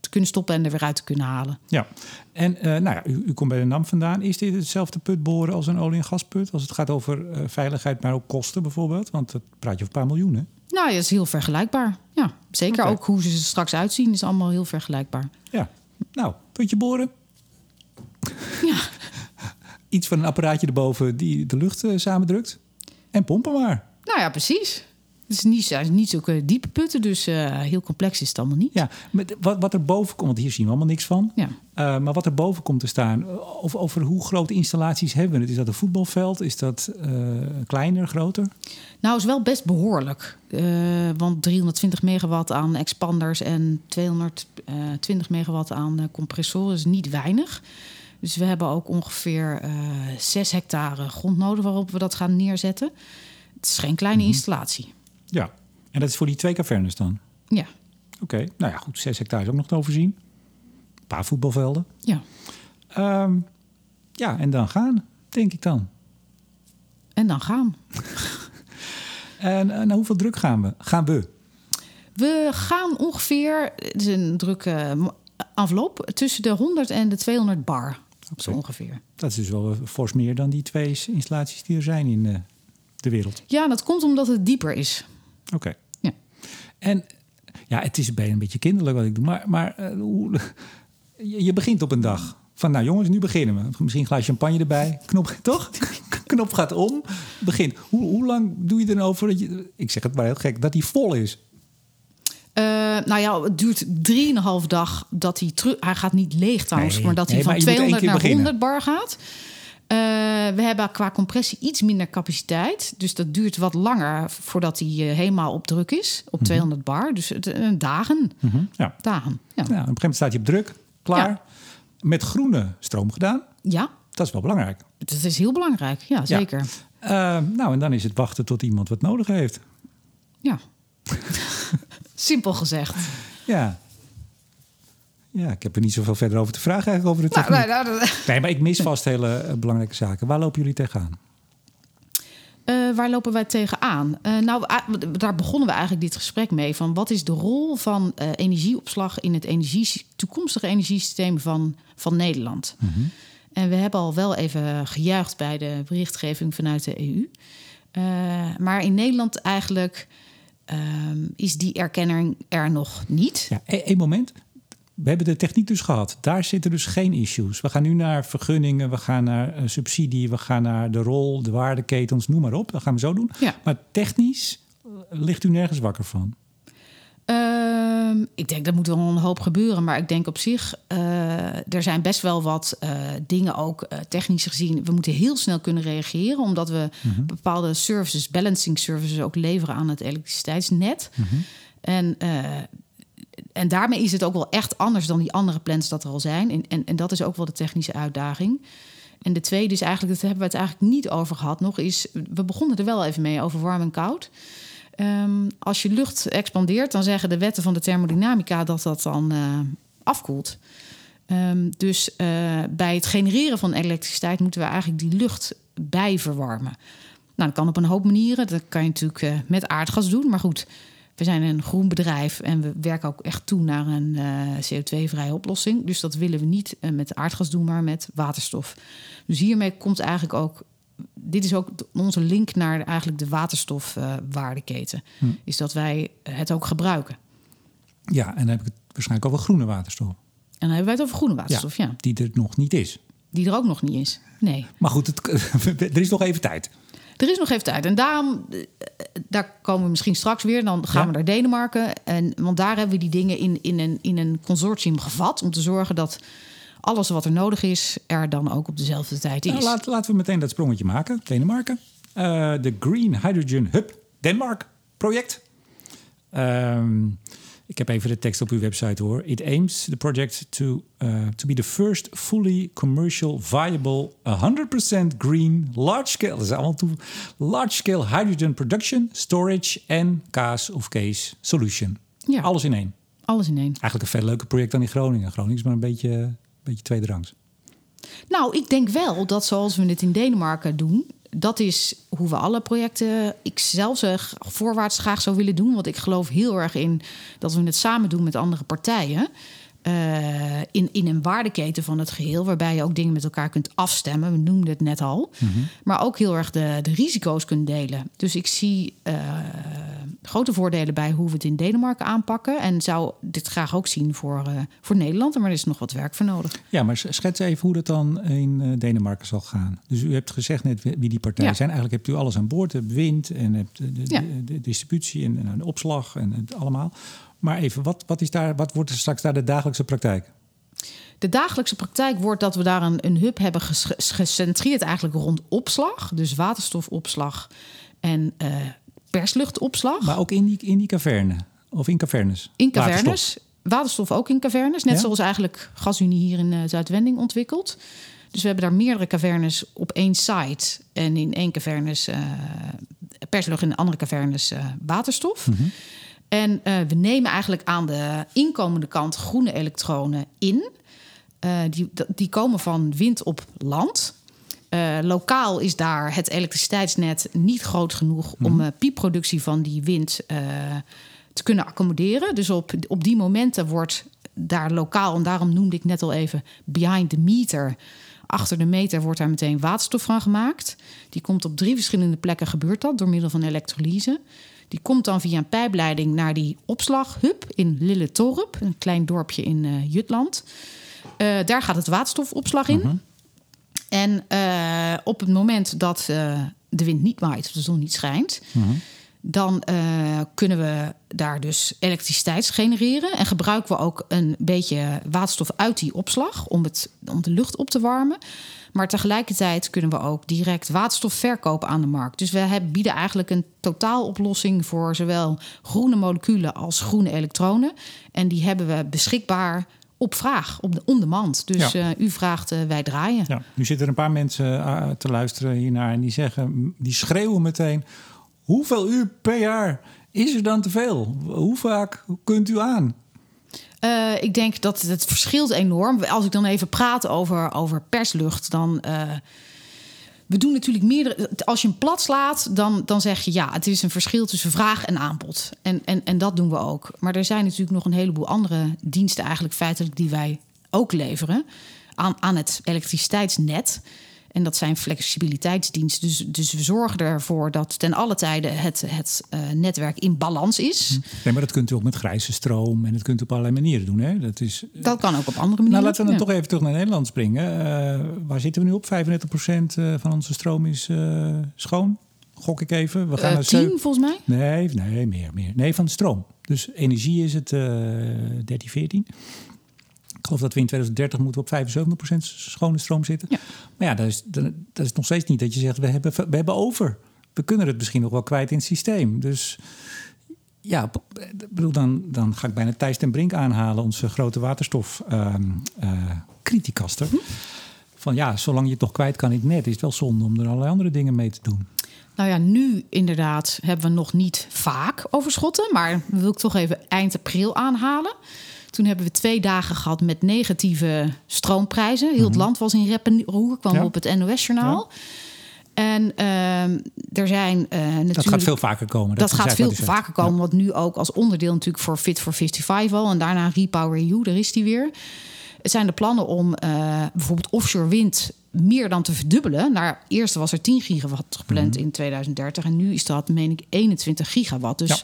te kunnen stoppen en er weer uit te kunnen halen. Ja, en eh, nou ja, u, u komt bij de NAM vandaan. Is dit hetzelfde put boren als een olie- en gasput? Als het gaat over veiligheid, maar ook kosten bijvoorbeeld? Want dat praat je over een paar miljoen, hè? Nou, ja, dat is heel vergelijkbaar. Ja, zeker ook hoe ze er straks uitzien is allemaal heel vergelijkbaar. Ja. Nou, putje boren. Ja. Iets van een apparaatje erboven die de lucht eh, samendrukt. En pompen maar. Nou ja, precies. Het is niet, het is niet zulke diepe putten, dus eh, heel complex is het allemaal niet. Ja, met wat, wat er boven komt, want hier zien we allemaal niks van. Ja. Eh, maar wat er boven komt te staan, eh, over, over hoe grote installaties hebben we het? Is dat een voetbalveld? Is dat kleiner, groter? Nou, is wel best behoorlijk. Eh, want 320 megawatt aan expanders en 220 megawatt aan compressoren is niet weinig. Dus we hebben ook ongeveer eh 6 hectare grond nodig waarop we dat gaan neerzetten. Het is geen kleine installatie. Ja. En dat is voor die twee cavernes dan? Ja, Oké, nou ja, goed. Zes hectare is ook nog te overzien. Een paar voetbalvelden. ja. Ehm, ja, en dan gaan, denk ik dan. En dan gaan. En uh, naar hoeveel druk gaan we? Gaan we? We gaan ongeveer, het is een drukke envelop, tussen de 100 en de 200 bar. Zo ongeveer. Dat is dus wel fors meer dan die twee installaties die er zijn in uh, de wereld. Ja, dat komt omdat het dieper is. Oké. Okay. Ja. En ja, het is bijna een beetje kinderlijk wat ik doe. Maar, maar uh, hoe, je, je, begint op een dag. Van nou jongens, nu beginnen we. Misschien een glaas champagne erbij. Knop, toch? Knop gaat om. Begint. Hoe, hoe lang doe je er over dat je... Ik zeg het maar heel gek. Dat die vol is. Uh, nou ja, het duurt 3,5 dag dat hij terug... Hij gaat niet leeg trouwens, Nee, maar dat hij van maar je moet één 200 naar keer 100 bar gaat. Uh, we hebben qua compressie iets minder capaciteit. Dus dat duurt wat langer voordat hij uh, helemaal op druk is. Op 200 bar. Dus uh, dagen. Mhm, ja. Dagen, ja. Nou, op een gegeven moment staat je op druk, klaar. Ja. Met groene stroom gedaan. Ja, Dat is wel belangrijk. dat is heel belangrijk. Ja, zeker. Nou, en dan is het wachten tot iemand wat nodig heeft. Ja. Simpel gezegd. Ja. Ja, ik heb er niet zoveel verder over te vragen eigenlijk over de Nou, techniek. nou, nou, Nee, maar ik mis vast hele uh, belangrijke zaken. Waar lopen jullie tegenaan? Uh, waar lopen wij tegenaan? Uh, nou, daar begonnen we eigenlijk dit gesprek mee. Van wat is de rol van energieopslag in het energie, toekomstige energiesysteem van, van Nederland? Mhm. Mm -hmm. En we hebben al wel even gejuicht bij de berichtgeving vanuit de EU. maar in Nederland eigenlijk is die erkenning er nog niet. Ja, één moment. We hebben de techniek dus gehad. Daar zitten dus geen issues. We gaan nu naar vergunningen, we gaan naar uh, subsidie, we gaan naar de rol, de waardeketens, noem maar op. Dat gaan we zo doen. Ja. Maar technisch ligt u nergens wakker van. Uh, ik denk dat moet wel een hoop gebeuren. Maar ik denk op zich, uh, er zijn best wel wat uh, dingen ook technisch gezien. We moeten heel snel kunnen reageren, omdat we Mhm. -hmm. bepaalde services, balancing services ook leveren aan het elektriciteitsnet. Mhm. -hmm. En en daarmee is het ook wel echt anders dan die andere plans dat er al zijn. En, en, en dat is ook wel de technische uitdaging. En de tweede is eigenlijk, dat hebben we het eigenlijk niet over gehad nog, is we begonnen er wel even mee over warm en koud. Um, als je lucht expandeert, dan zeggen de wetten van de thermodynamica dat dat dan uh, afkoelt. Um, dus uh, bij het genereren van elektriciteit moeten we eigenlijk die lucht bijverwarmen. Nou, dat kan op een hoop manieren. Dat kan je natuurlijk uh, met aardgas doen, maar goed. We zijn een groen bedrijf en we werken ook echt toe naar een uh, CO2-vrije oplossing. Dus dat willen we niet met aardgas doen, maar met waterstof. Dus hiermee komt eigenlijk ook. Dit is ook onze link naar eigenlijk de waterstofwaardeketen. Uh, hm. Is dat wij het ook gebruiken. Ja, en dan heb ik het waarschijnlijk over groene waterstof. En dan hebben wij het over groene waterstof, ja. ja. Die er nog niet is. Die er ook nog niet is. Nee. Maar goed, het, er is nog even tijd. Er is nog even tijd. En daarom, daar komen we misschien straks weer. Dan gaan Ja. we naar Denemarken. En, want daar hebben we die dingen in, in, een, in een consortium gevat. Om te zorgen dat alles wat er nodig is, er dan ook op dezelfde tijd is. Nou, laat, laten we meteen dat sprongetje maken. Denemarken. Uh, de Green Hydrogen Hub Denmark project. Um, ik heb even de tekst op uw website hoor. It aims the project to, uh, to be the first fully commercial, viable, 100% green, large scale, dat is allemaal toe, large scale hydrogen production, storage en kaas of case solution. Ja. Alles in één. Alles in één. Eigenlijk een veel leuker project dan in Groningen. Groningen is maar een beetje, beetje tweederangs. Nou, ik denk wel dat zoals we het in Denemarken doen, dat is hoe we alle projecten, ik zelf zeg, voorwaarts graag zou willen doen. Want ik geloof heel erg in dat we het samen doen met andere partijen. Uh, in, in een waardeketen van het geheel, waarbij je ook dingen met elkaar kunt afstemmen. We noemden het net al. Mhm. Mm -hmm. Maar ook heel erg de, de risico's kunt delen. Dus ik zie uh, grote voordelen bij hoe we het in Denemarken aanpakken. En zou dit graag ook zien voor, uh, voor Nederland. Maar er is nog wat werk voor nodig. Ja, maar schets even hoe dat dan in Denemarken zal gaan. Dus u hebt gezegd net wie die partijen ja. zijn. Eigenlijk hebt u alles aan boord. Het wind en hebt de, de, ja. de, de distributie en, en de opslag en het allemaal. Maar even, wat, wat, is daar, wat wordt er straks daar de dagelijkse praktijk? De dagelijkse praktijk wordt dat we daar een, een hub hebben gecentreerd eigenlijk rond opslag. Dus waterstofopslag en uh, persluchtopslag. Maar ook in die, in die caverne? Of in cavernes? In cavernes. Waterstof, Waterstof ook in cavernes. Net Ja? zoals eigenlijk GasUnie hier in uh, Zuidwending ontwikkelt. Dus we hebben daar meerdere cavernes op één site. En in één cavernes uh, perslucht en in de andere cavernes waterstof. Mhm. En uh, we nemen eigenlijk aan de inkomende kant groene elektronen in. Uh, die, die komen van wind op land. Uh, lokaal is daar het elektriciteitsnet niet groot genoeg om uh, piepproductie van die wind te kunnen accommoderen. Dus op, op die momenten wordt daar lokaal, en daarom noemde ik net al even behind the meter. Achter de meter wordt daar meteen waterstof van gemaakt. Die komt op drie verschillende plekken, gebeurt dat door middel van elektrolyse. Die komt dan via een pijpleiding naar die opslaghub in Lilletorp, een klein dorpje in uh, Jutland. Uh, daar gaat het waterstofopslag in. Mhm. -huh. En uh, op het moment dat de wind niet waait of de zon niet schijnt, Mhm. -huh. Dan eh, kunnen we daar dus elektriciteit genereren. En gebruiken we ook een beetje waterstof uit die opslag om, het, om de lucht op te warmen. Maar tegelijkertijd kunnen we ook direct waterstof verkopen aan de markt. Dus we hebben, bieden eigenlijk een totaaloplossing voor zowel groene moleculen als groene elektronen. En die hebben we beschikbaar op vraag, op de, on demand. Dus Ja. eh, u vraagt, eh, wij draaien. Ja, nu zitten er een paar mensen te luisteren hiernaar en die zeggen, die schreeuwen meteen: hoeveel uur per jaar is er dan te veel? Hoe vaak kunt u aan? Eh, ik denk dat het verschilt enorm. Als ik dan even praat over, over perslucht, dan. eh, we doen natuurlijk meerdere. Als je hem plat slaat, dan, dan zeg je ja, het is een verschil tussen vraag en aanbod. En, en, en dat doen we ook. Maar er zijn natuurlijk nog een heleboel andere diensten, eigenlijk feitelijk, die wij ook leveren aan, aan het elektriciteitsnet. En dat zijn flexibiliteitsdiensten. Dus, dus we zorgen ervoor dat ten alle tijde het, het eh, netwerk in balans is. Nee, maar dat kunt u ook met grijze stroom en dat kunt u op allerlei manieren doen. Hè? Dat is, Dat kan ook op andere manieren. nou, laten we dan Ja. toch even terug naar Nederland springen. Eh, waar zitten we nu op? 35% eh, van onze stroom is eh, schoon. Gok ik even. We gaan Eh, naar tien, zeven- volgens mij. Nee, nee, meer, meer. Nee, van stroom. Dus energie is het eh 13, 14. Ik geloof dat we in 2030 moeten op 75% schone stroom zitten. Ja. Maar ja, dat is, dat is nog steeds niet dat je zegt, we hebben, we hebben over. We kunnen het misschien nog wel kwijt in het systeem. Dus ja, bedoel, dan, dan ga ik bijna Thijs ten Brink aanhalen, onze grote waterstof ehm eh, criticaster. Van ja, zolang je het nog kwijt kan in het net, is het wel zonde om er allerlei andere dingen mee te doen. Nou ja, nu inderdaad hebben we nog niet vaak overschotten. Maar wil ik toch even eind april aanhalen. Toen hebben we twee dagen gehad met negatieve stroomprijzen. Heel het land was in rep en roer, kwam Ja. op het NOS-journaal. En ehm, er zijn eh, natuurlijk... Dat gaat veel vaker komen. Dat gaat veel vaker komen, want nu ook als onderdeel natuurlijk voor Fit for 55 al. En daarna Repower EU, daar is die weer. Het zijn de plannen om eh, bijvoorbeeld offshore wind meer dan te verdubbelen. Naar, eerst was er 10 gigawatt gepland Mhm. in 2030 en nu is dat, meen ik, 21 gigawatt. Dus Ja.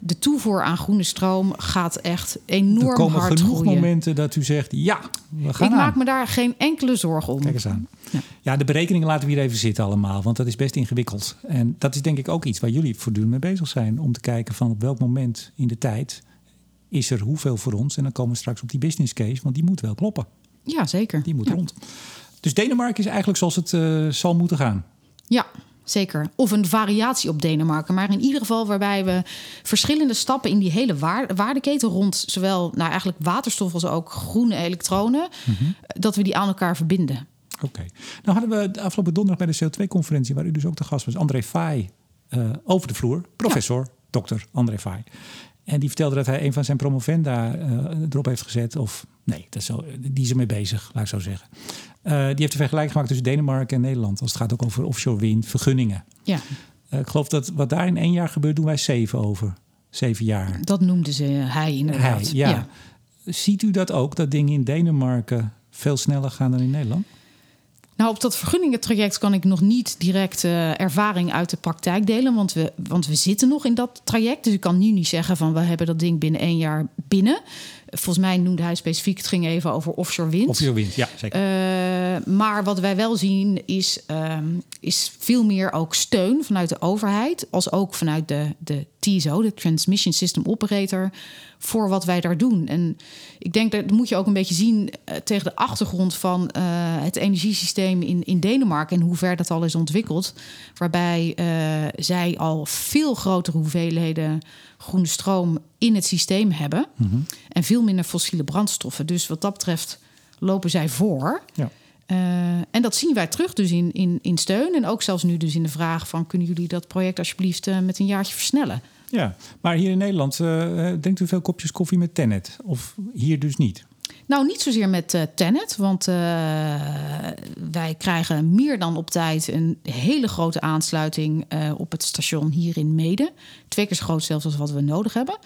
De toevoer aan groene stroom gaat echt Er enorm komen hard genoeg groeien. momenten dat u zegt, ja, we gaan Ik aan. maak me daar geen enkele zorgen om. Kijk eens aan. Ja. Ja. de berekeningen laten we hier even zitten allemaal, want dat is best ingewikkeld. En dat is denk ik ook iets waar jullie voortdurend mee bezig zijn. Om te kijken van op welk moment in de tijd is er hoeveel voor ons. En dan komen we straks op die business case, want die moet wel kloppen. Ja, zeker. Die moet Ja. rond. Dus Denemarken is eigenlijk zoals het eh, zal moeten gaan. Ja, zeker. Of een variatie op Denemarken. Maar in ieder geval waarbij we verschillende stappen in die hele waar- waardeketen rond zowel nou eigenlijk waterstof als ook groene elektronen, dat we die aan elkaar verbinden. Oké. Nou hadden we de afgelopen donderdag bij de CO2-conferentie, waar u dus ook te gast was, André Faai eh, over de vloer. Professor, dokter André Faai. En die vertelde dat hij een van zijn promovenda eh, erop heeft gezet. Of nee, dat is zo, die is ermee bezig, laat ik zo zeggen. Eh, die heeft de vergelijking gemaakt tussen Denemarken en Nederland. Als het gaat ook over offshore wind, vergunningen. Ja, Eh, ik geloof dat wat daar in één jaar gebeurt, doen wij zeven over. Zeven jaar. dat noemde ze hij inderdaad. Hij, ja. Ziet u dat ook, dat dingen in Denemarken veel sneller gaan dan in Nederland? Nou, op dat vergunningentraject kan ik nog niet direct eh, ervaring uit de praktijk delen. Want we, want we zitten nog in dat traject. Dus ik kan nu niet zeggen van we hebben dat ding binnen één jaar binnen. Volgens mij noemde hij specifiek, het ging even over offshore wind. Offshore wind, ja, zeker. Eh, maar wat wij wel zien is, ehm, is veel meer ook steun vanuit de overheid, als ook vanuit de, de TSO, de Transmission System Operator, voor wat wij daar doen. En ik denk dat moet je ook een beetje zien eh, tegen de achtergrond van eh, het energiesysteem in, in Denemarken en hoe ver dat al is ontwikkeld. Waarbij eh, zij al veel grotere hoeveelheden groene stroom in het systeem hebben en veel minder fossiele brandstoffen. Dus wat dat betreft lopen zij voor. ja. En dat zien wij terug dus in, in, in steun. En ook zelfs nu dus in de vraag van... kunnen jullie dat project alsjeblieft met een jaartje versnellen? Ja, maar hier in Nederland, eh, denkt u veel kopjes koffie met Tennet? Of hier dus niet? Nou, niet zozeer met eh Tennet, want wij krijgen meer dan op tijd... een hele grote aansluiting op het station hier in Mede. Twee keer zo groot zelfs als wat we nodig hebben.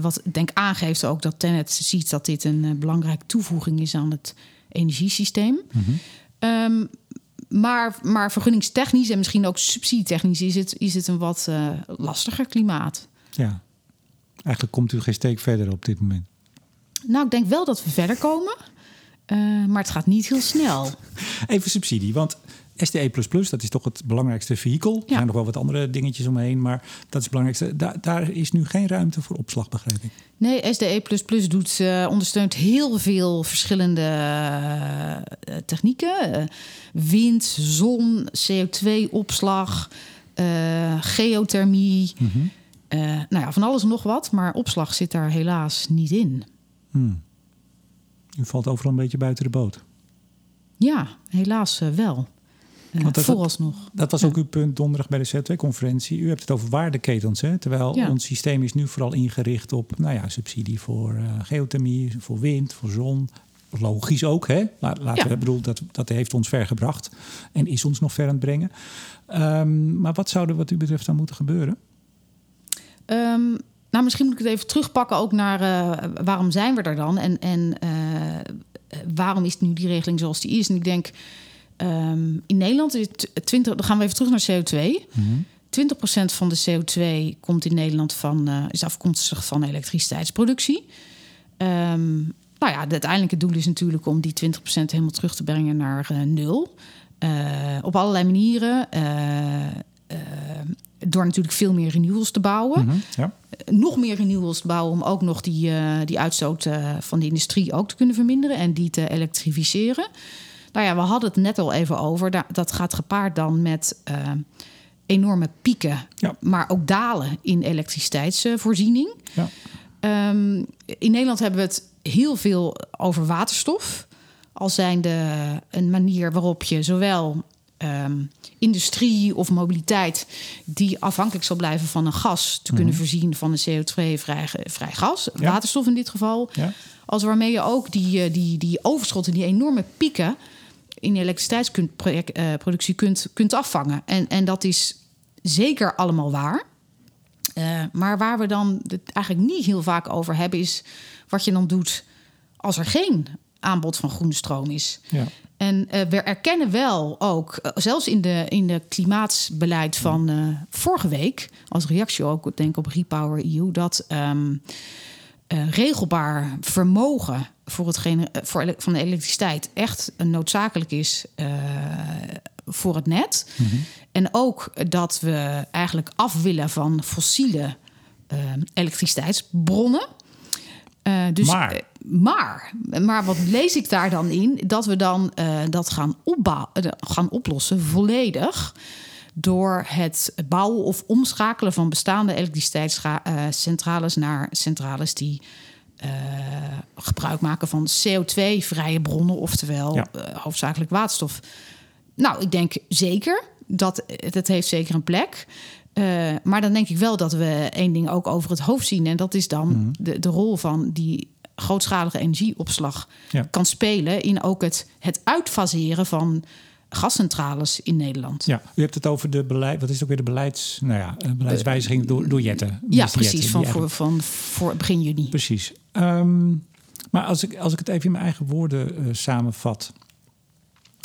Wat denk aangeeft ook dat Tennet ziet dat dit een belangrijke toevoeging is aan het energiesysteem. Ehm, maar, maar vergunningstechnisch en misschien ook subsidietechnisch is het, is het een wat eh, lastiger klimaat. Ja. Eigenlijk komt u geen steek verder op dit moment. Nou, ik denk wel dat we verder komen. eh, maar het gaat niet heel snel. Even subsidie, want SDE++, dat is toch het belangrijkste vehikel. Er zijn nog wel wat andere dingetjes omheen, maar dat is het belangrijkste. Da- daar is nu geen ruimte voor opslag, begrijp ik. Nee, SDE doet, eh, ondersteunt heel veel verschillende eh, technieken. Eh, wind, zon, CO2-opslag, eh, geothermie. Eh, nou ja, van alles en nog wat. Maar opslag zit daar helaas niet in. Hmm. U valt overal een beetje buiten de boot. Ja, helaas wel. Want dat- vooralsnog. Dat was ook uw punt donderdag bij de CO2-conferentie. U hebt het over waardeketens, hè? terwijl ons systeem is nu vooral ingericht op nou ja, subsidie voor eh, geothermie, voor wind, voor zon. Logisch ook, hè? La- Laten Ja. we, bedoel, dat, dat heeft ons ver gebracht en is ons nog ver aan het brengen. Ehm, maar wat zou er wat u betreft dan moeten gebeuren? Ehm, nou, misschien moet ik het even terugpakken ook naar eh, waarom zijn we er dan? En, en eh, waarom is nu die regeling zoals die is? En ik denk, ehm, in Nederland is het 20, dan gaan we even terug naar CO2. 20% van de CO2 komt in Nederland van, eh, is afkomstig van elektriciteitsproductie. Ehm, nou ja, het uiteindelijke doel is natuurlijk om die 20% helemaal terug te brengen naar eh, nul. Eh, op allerlei manieren. Door natuurlijk veel meer renewables te bouwen. Mhm, Ja. Nog meer renewables te bouwen om ook nog die, die uitstoot van de industrie ook te kunnen verminderen en die te elektrificeren. Nou ja, we hadden het net al even over. Da- Dat gaat gepaard dan met eh, enorme pieken, Ja. maar ook dalen in elektriciteitsvoorziening. Ja. Ehm, in Nederland hebben we het heel veel over waterstof. Als zijnde een manier waarop je zowel ehm, industrie of mobiliteit... die afhankelijk zal blijven van een gas... te kunnen voorzien van een CO2-vrij vrij gas, Ja. waterstof in dit geval... Ja. als waarmee je ook die, eh, die, die overschotten, die enorme pieken... in elektriciteitsproductie kunt, kunt afvangen. En, en dat is zeker allemaal waar... Eh, maar waar we dan het eigenlijk niet heel vaak over hebben, is wat je dan doet als er geen aanbod van groene stroom is. Ja. En eh, we erkennen wel ook, eh, zelfs in de, in de klimaatsbeleid van eh, vorige week, als reactie ook, denk ik op Repower EU, dat ehm, eh, regelbaar vermogen voor het gene- eh, voor van de elektriciteit echt noodzakelijk is eh, voor het net. En ook dat we eigenlijk af willen van fossiele elektriciteitsbronnen. Dus, Maar. maar, maar wat lees ik daar dan in? Dat we dan dat gaan, opbouwen, gaan oplossen volledig door het bouwen of omschakelen van bestaande elektriciteitscentrales naar centrales die eh, gebruik maken van CO2-vrije bronnen, oftewel Ja. eh, hoofdzakelijk waterstof. Nou, ik denk zeker dat dat heeft zeker een plek. Eh, maar dan denk ik wel dat we één ding ook over het hoofd zien. En dat is dan Mhm. de, de rol van die grootschalige energieopslag Ja. kan spelen in ook het, het uitfaseren van gascentrales in Nederland. Ja, u hebt het over de beleid. Wat is ook weer de beleids, nou ja, eh, beleidswijziging door, door Jette. Ja, precies. Jette, Van, voor, van voor begin juni. Precies. Ehm, maar als ik, als ik het even in mijn eigen woorden eh, samenvat.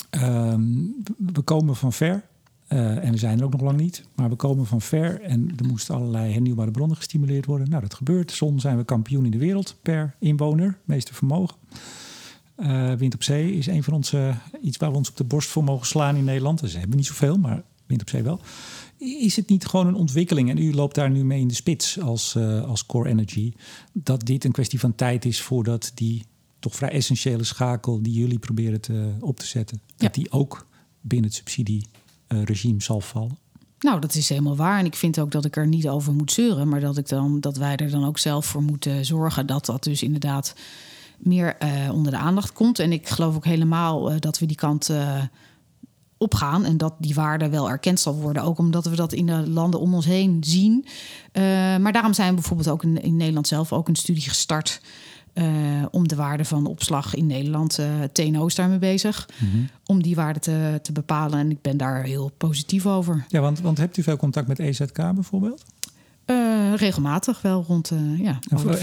Ehm, we komen van ver. eh, en we zijn er ook nog lang niet. Maar we komen van ver. En er moesten allerlei hernieuwbare bronnen gestimuleerd worden. Nou, dat gebeurt. Zon zijn we kampioen in de wereld per inwoner. Meeste vermogen. Eh, wind op zee is een van onze, iets waar we ons op de borst voor mogen slaan in Nederland. Dus we hebben niet zoveel, maar wind op zee wel. Is het niet gewoon een ontwikkeling, en u loopt daar nu mee in de spits als, eh, als Core Energy, dat dit een kwestie van tijd is voordat die toch vrij essentiële schakel die jullie proberen te, op te zetten, dat die ook binnen het subsidieregime zal vallen? Nou, dat is helemaal waar. En ik vind ook dat ik er niet over moet zeuren, maar dat, ik dan, dat wij er dan ook zelf voor moeten zorgen dat dat dus inderdaad meer eh, onder de aandacht komt. En ik geloof ook helemaal eh, dat we die kant eh, opgaan en dat die waarde wel erkend zal worden. Ook omdat we dat in de landen om ons heen zien. Maar daarom zijn we bijvoorbeeld ook in, in Nederland zelf ook een studie gestart. om de waarde van opslag in Nederland. TNO is daarmee bezig. Om die waarde te, te bepalen. En ik ben daar heel positief over. Ja, want, want hebt u veel contact met EZK bijvoorbeeld? Eh, regelmatig wel rond. eh ja,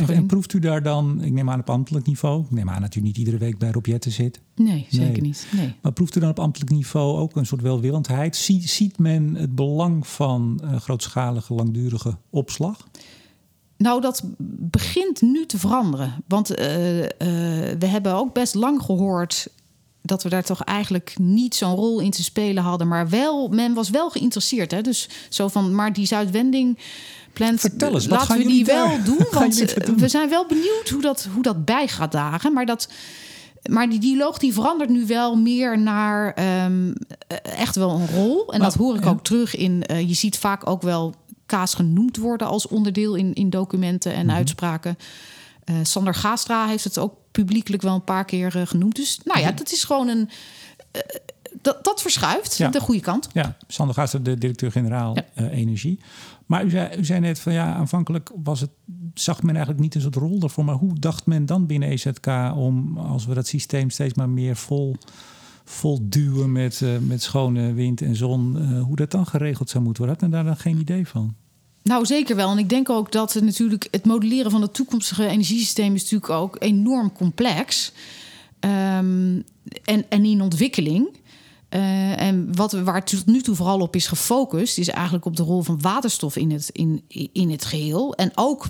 En, proeft u daar dan, ik neem aan op ambtelijk niveau, ik neem aan dat u niet iedere week bij Robjetten zit, Nee, zeker Nee. niet. Nee. Maar proeft u dan op ambtelijk niveau ook een soort welwillendheid? Ziet, ziet men het belang van eh, grootschalige, langdurige opslag? Nou, dat begint nu te veranderen. Want we hebben ook best lang gehoord dat we daar toch eigenlijk niet zo'n rol in te spelen hadden. Maar wel, men was wel geïnteresseerd. Hè? Dus zo van, maar die Zuidwending. Plant, Vertel eens, wat laten gaan we die jullie wel doen. Want eh, doen? we zijn wel benieuwd hoe dat, hoe dat bij gaat dagen. Maar dat. Maar die dialoog die verandert nu wel meer naar ehm, eh, echt wel een rol. En Maar- dat hoor ik ja. ook terug in. eh, je ziet vaak ook wel kaas genoemd worden als onderdeel in, in documenten en Mhm. uitspraken. Sander Gaastra heeft het ook publiekelijk wel een paar keer genoemd. Dus nou ja, dat is gewoon een. dat, dat verschuift Ja. de goede kant. Ja, Sander Gaaster, de directeur-generaal Ja. Energie. Maar u zei, u zei net van ja, aanvankelijk was het, zag men eigenlijk niet een soort rol daarvoor. Maar hoe dacht men dan binnen EZK om, als we dat systeem steeds maar meer vol, vol duwen met, eh, met schone wind en zon, eh, hoe dat dan geregeld zou moeten worden? Had men daar dan geen idee van? Nou, zeker wel. En ik denk ook dat het natuurlijk het modelleren van het toekomstige energiesysteem is natuurlijk ook enorm complex. Ehm, en, en in ontwikkeling. Eh, en wat, waar het tot nu toe vooral op is gefocust, is eigenlijk op de rol van waterstof in het, in, in het geheel. En ook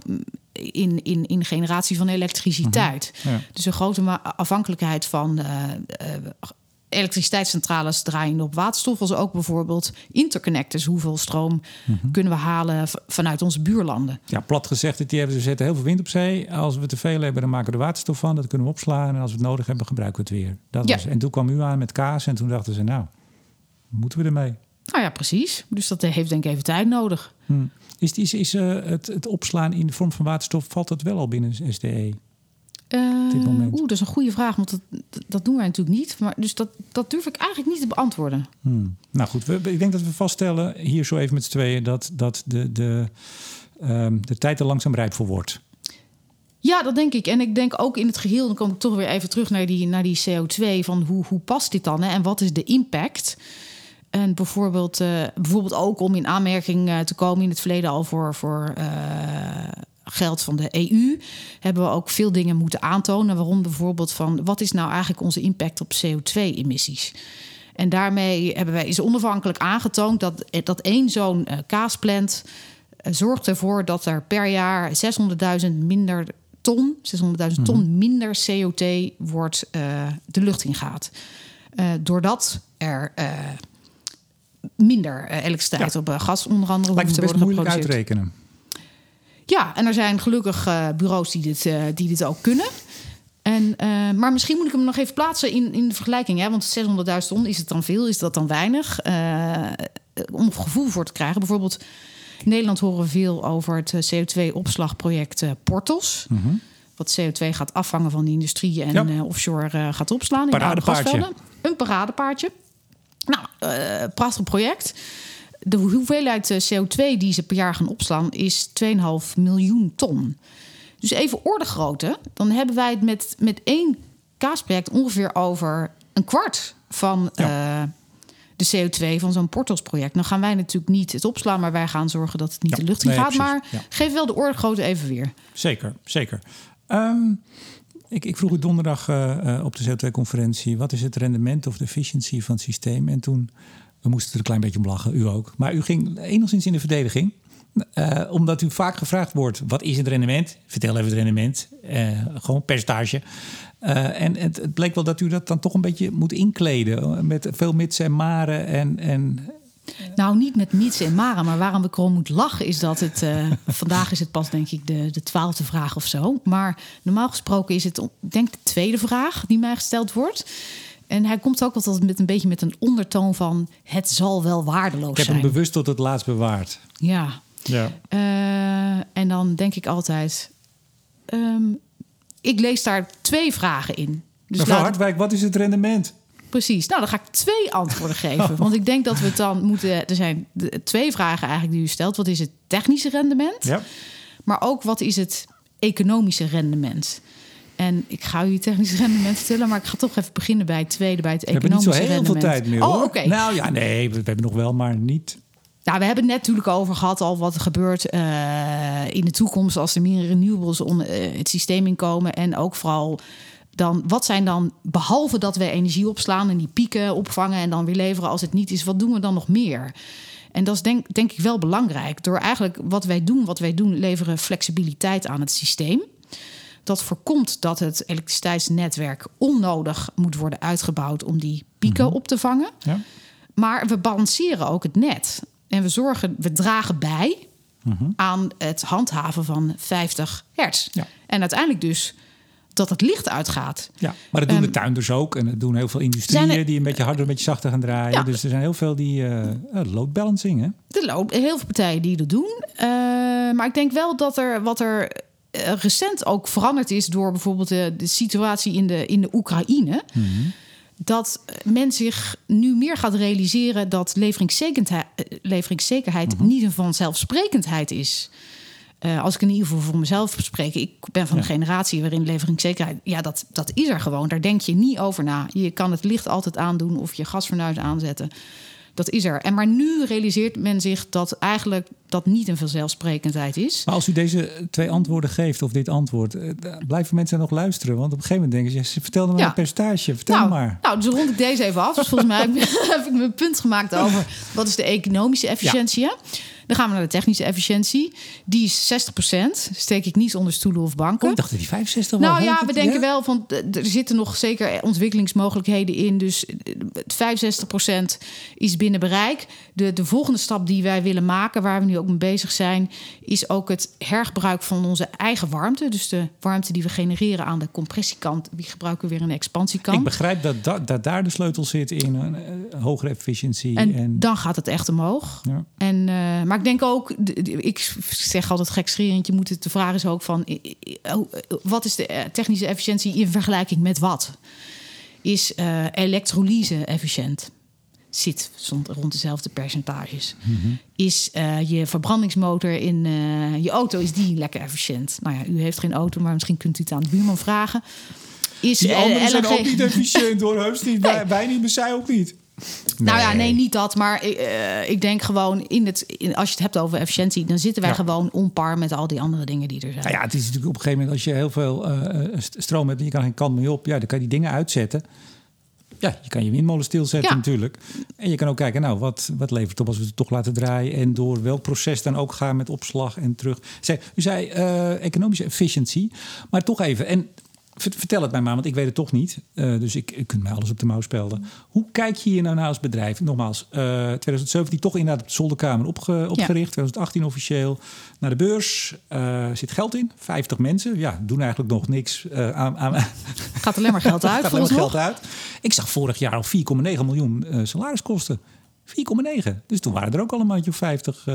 in, in, in generatie van elektriciteit. Ja. Dus een grote afhankelijkheid van eh, eh, elektriciteitscentrales draaiende op waterstof, als ook bijvoorbeeld interconnectors. Hoeveel stroom kunnen we halen vanuit onze buurlanden? Ja, plat gezegd, het idee, we zetten heel veel wind op zee. Als we te veel hebben, dan maken we er waterstof van. Dat kunnen we opslaan. En als we het nodig hebben, gebruiken we het weer. Dat Ja. was, en toen kwam u aan met kaas. En toen dachten ze, nou, moeten we ermee? Nou ja, precies. Dus dat heeft denk ik even tijd nodig. Hm. Is, is, is eh, het, het opslaan in de vorm van waterstof, valt dat wel al binnen SDE? Eh? Oeh, dat is een goede vraag, want dat, dat doen wij natuurlijk niet. Maar dus dat, dat durf ik eigenlijk niet te beantwoorden. Hm. Nou goed, we, ik denk dat we vaststellen hier zo even met z'n tweeën dat, dat de, de, ehm, de tijd er langzaam rijp voor wordt. Ja, dat denk ik. En ik denk ook in het geheel, dan kom ik toch weer even terug naar die, naar die CO2. Van hoe, hoe past dit dan? Hè? En wat is de impact? En bijvoorbeeld, eh, bijvoorbeeld ook om in aanmerking eh, te komen in het verleden al voor, voor eh, geld van de EU, hebben we ook veel dingen moeten aantonen. Waarom bijvoorbeeld van wat is nou eigenlijk onze impact op CO2-emissies? En daarmee hebben wij is onafhankelijk aangetoond dat, dat één zo'n eh, kaasplant eh, zorgt ervoor dat er per jaar 600.000 minder ton, 600.000 ton minder CO2 wordt eh, de lucht ingaat. Eh doordat er eh, minder eh, elektriciteit Ja. op eh, gas onder andere Lijkt hoeft te worden moeilijk geproduceerd. uitrekenen. Ja, en er zijn gelukkig eh, bureaus die dit, eh, die dit ook kunnen. En, eh, maar misschien moet ik hem nog even plaatsen in, in de vergelijking. Hè? Want 600.000 ton, is het dan veel? Is dat dan weinig? Om gevoel voor te krijgen. Bijvoorbeeld in Nederland horen we veel over het eh, CO2-opslagproject eh, Portos. Wat CO2 gaat afvangen van de industrie en Ja. offshore gaat opslaan in de gasvelden. Een paradepaardje. Nou, prachtig project. De hoeveelheid eh, CO2 die ze per jaar gaan opslaan is 2,5 miljoen ton. Dus even orde grootte, dan hebben wij het met, met één kaasproject ongeveer over een kwart van eh, de CO2 van zo'n Portos-project. Dan gaan wij natuurlijk niet het opslaan, maar wij gaan zorgen dat het niet Ja, de lucht in nee, gaat. precies, Maar ja. geef wel de orde grootte even weer. Zeker, zeker. Ehm, ik, ik vroeg u donderdag eh, op de CO2-conferentie... wat is het rendement of de efficiëntie van het systeem? En toen, we moesten er een klein beetje om lachen, u ook. Maar u ging enigszins in de verdediging. Eh, omdat u vaak gevraagd wordt, wat is het rendement? Vertel even het rendement. Eh, gewoon percentage. Eh, en het, het bleek wel dat u dat dan toch een beetje moet inkleden. Met veel mits en maren en... en Nou, niet met mits en maren, maar waarom ik erom moet lachen is dat het... vandaag is het pas denk ik de, de twaalfde vraag of zo. Maar normaal gesproken is het, ik denk de tweede vraag die mij gesteld wordt. En hij komt ook altijd met een beetje met een ondertoon van... het zal wel waardeloos ik heb zijn. hem bewust tot het laatst bewaard. Ja, Ja. Eh, en dan denk ik altijd... ehm, ik lees daar twee vragen in. Dus Mevrouw laat- Hartwijk, wat is het rendement? Precies. Nou, dan ga ik twee antwoorden geven. Want ik denk dat we het dan moeten... Er zijn twee vragen eigenlijk die u stelt. Wat is het technische rendement? Ja. Maar ook wat is het economische rendement? En ik ga u het technische rendement vertellen... maar ik ga toch even beginnen bij het tweede, bij het We hebben niet zo economische heel veel rendement. tijd meer. Oh, oké. Nou ja, nee, we, hebben nog wel, maar niet. Nou, we hebben het net natuurlijk over gehad al wat er gebeurt eh, in de toekomst als er meer renewables on, eh, het systeem inkomen. En ook vooral dan, wat zijn dan, behalve dat we energie opslaan en die pieken opvangen en dan weer leveren als het niet is, wat doen we dan nog meer? En dat is denk, denk ik wel belangrijk. Door eigenlijk wat wij doen, wat wij doen, leveren flexibiliteit aan het systeem. Dat voorkomt dat het elektriciteitsnetwerk onnodig moet worden uitgebouwd om die pieken Mhm. op te vangen. Ja. Maar we balanceren ook het net. En we zorgen, we dragen bij aan het handhaven van 50 hertz. Ja. En uiteindelijk dus dat het licht uitgaat. Ja, maar dat doen de Ehm, tuinders ook. En dat doen heel veel industrieën er- die een beetje harder, een beetje zachter gaan draaien. Ja. Dus er zijn heel veel die eh eh, load balancing, hè? Er lopen heel veel partijen die dat doen. Eh, maar ik denk wel dat er wat er recent ook veranderd is door bijvoorbeeld de, de situatie in de, in de Oekraïne. Dat men zich nu meer gaat realiseren dat leveringszekerheid, eh, leveringszekerheid niet een vanzelfsprekendheid is. Eh, als ik in ieder geval voor mezelf spreek, ik ben van Ja. een generatie waarin leveringszekerheid, ja, dat, dat is er gewoon. Daar denk je niet over na. Je kan het licht altijd aandoen of je gasfornuis aanzetten. Dat is er. En maar nu realiseert men zich dat eigenlijk dat niet een vanzelfsprekendheid is. Maar als u deze twee antwoorden geeft, of dit antwoord, eh, blijven mensen nog luisteren. Want op een gegeven moment denken ze, ja, vertel dan maar Ja. een percentage. Vertel nou, maar. nou, dus rond ik deze even af. Dus volgens mij heb ik- mijn punt gemaakt over wat is de economische efficiëntie. hè? Dan gaan we naar de technische efficiëntie. Die is 60%. Steek ik niet onder stoelen of banken. Oh, ik dacht dat die 65 was. Nou ja, we denken wel van eh, er zitten nog zeker ontwikkelingsmogelijkheden in. Dus eh, het 65% is binnen bereik. De, de volgende stap die wij willen maken, waar we nu ook mee bezig zijn, is ook het hergebruik van onze eigen warmte. Dus de warmte die we genereren aan de compressiekant, die gebruiken we weer aan de expansiekant. Ik begrijp dat, dat, dat daar de sleutel zit in een eh, hogere efficiëntie. En, En, dan gaat het echt omhoog. Ja. En, eh, maar ik denk ook, ik zeg altijd gekscherend, je moet het, de vraag is ook van, eh, eh, eh, wat is de eh, technische efficiëntie in vergelijking met wat? Is eh, elektrolyse efficiënt? Zit rond dezelfde percentages. Mhm. Is eh, je verbrandingsmotor in eh, je auto, is die lekker efficiënt? Nou ja, u heeft geen auto, maar misschien kunt u het aan de buurman vragen. Is die eh, anderen zijn ook niet efficiënt hoor, heus niet. Wij, wij niet, maar zij ook niet. Nou ja, nee, niet dat. Maar ik, ik denk gewoon, in het, in, als je het hebt over efficiëntie... dan zitten wij Ja. gewoon on par met al die andere dingen die er zijn. Nou ja, het is natuurlijk op een gegeven moment als je heel veel st- stroom hebt en je kan geen kant mee op, ja, dan kan je die dingen uitzetten. Ja, je kan je windmolen stilzetten Ja. natuurlijk. En je kan ook kijken, nou, wat, wat levert het op als we het toch laten draaien? En door welk proces dan ook gaan met opslag en terug. Zij, u zei eh, economische efficiëntie, maar toch even. En vertel het mij maar, want ik weet het toch niet. Eh, dus ik, ik kunt mij alles op de mouw spelden. Hoe kijk je hier nou naar als bedrijf? Nogmaals, eh 2017 toch inderdaad op de zolderkamer opge- opgericht. 2018 officieel naar de beurs. Eh zit geld in, 50 mensen. Ja, doen eigenlijk nog niks aan, aan, Gaat alleen maar geld uit, gaat alleen maar geld uit. Ik zag vorig jaar al 4,9 miljoen salariskosten. 4,9. Dus toen waren er ook al een maandje of 50.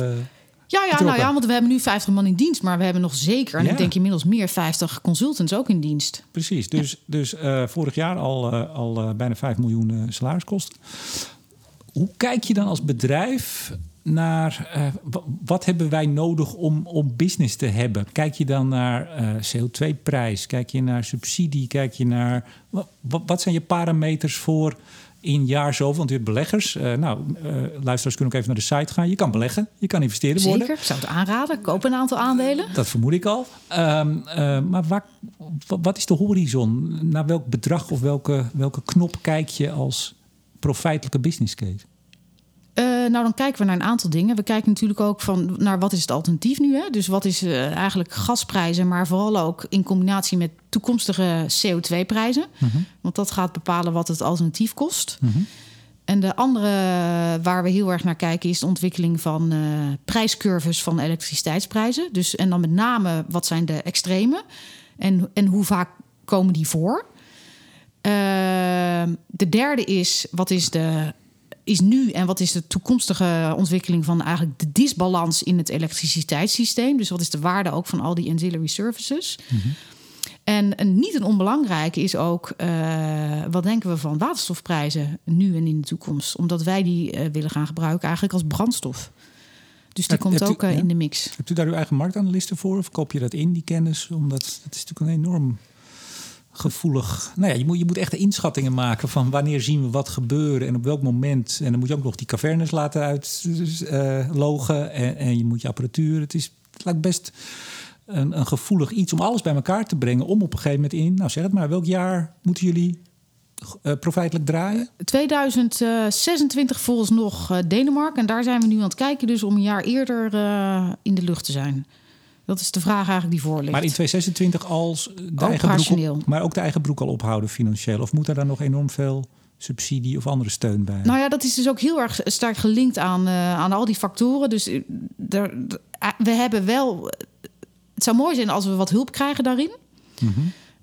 Ja, ja, nou ja, want we hebben nu 50 man in dienst... maar we hebben nog zeker, en Ja. ik denk inmiddels meer... 50 consultants ook in dienst. precies. Dus, dus eh, vorig jaar al, eh, al eh, bijna 5 miljoen salariskosten. Hoe kijk je dan als bedrijf naar eh, wa- wat hebben wij nodig om, om business te hebben? Kijk je dan naar eh, CO2-prijs? Kijk je naar subsidie? Kijk je naar wa- wa- wat zijn je parameters voor in jaar zoveel? Want u hebt beleggers. Eh, nou, luisteraars kunnen ook even naar de site gaan. Je kan beleggen, je kan investeren worden. Zeker, ik zou het aanraden. Koop een aantal aandelen. Dat vermoed ik al. Ehm, eh, maar waar, wa- wat is de horizon? Naar welk bedrag of welke, welke knop kijk je als profijtelijke business case? Eh, nou, dan kijken we naar een aantal dingen. We kijken natuurlijk ook van naar wat is het alternatief nu. Hè? Dus wat is eh, eigenlijk gasprijzen, maar vooral ook in combinatie met toekomstige CO2-prijzen. Want dat gaat bepalen wat het alternatief kost. En de andere waar we heel erg naar kijken is de ontwikkeling van eh, prijscurves van elektriciteitsprijzen. Dus en dan met name wat zijn de extreme en, en hoe vaak komen die voor. Ehm, de derde is wat is de is nu en wat is de toekomstige ontwikkeling van eigenlijk de disbalans in het elektriciteitssysteem? Dus wat is de waarde ook van al die ancillary services? En een niet een onbelangrijke is ook eh, wat denken we van waterstofprijzen nu en in de toekomst? Omdat wij die eh, willen gaan gebruiken eigenlijk als brandstof. Dus die Heb- komt u- ook eh, ja? in de mix. Hebt u daar uw eigen marktanalisten voor? Of koop je dat in, die kennis? Omdat het is natuurlijk een enorm gevoelig... Nou ja, je moet, je moet echt inschattingen maken van wanneer zien we wat gebeuren en op welk moment. En dan moet je ook nog die cavernes laten uitlogen en, en je moet je apparatuur. Het, is, het lijkt best een, een gevoelig iets om alles bij elkaar te brengen. Om op een gegeven moment in, nou zeg het maar, welk jaar moeten jullie eh profijtelijk draaien? 2026 volgens nog eh, Denemarken. En daar zijn we nu aan het kijken, dus om een jaar eerder eh, in de lucht te zijn. Dat is de vraag eigenlijk die voor ligt. Maar in 2026 als de eigen rationeel. broek, op- maar ook de eigen broek al ophouden financieel, of moet er dan nog enorm veel subsidie of andere steun bij? Nou ja, dat is dus ook heel erg sterk gelinkt aan, eh, aan al die factoren. Dus eh, er, er- we hebben wel. Het zou mooi zijn als we wat hulp krijgen daarin. Mhm.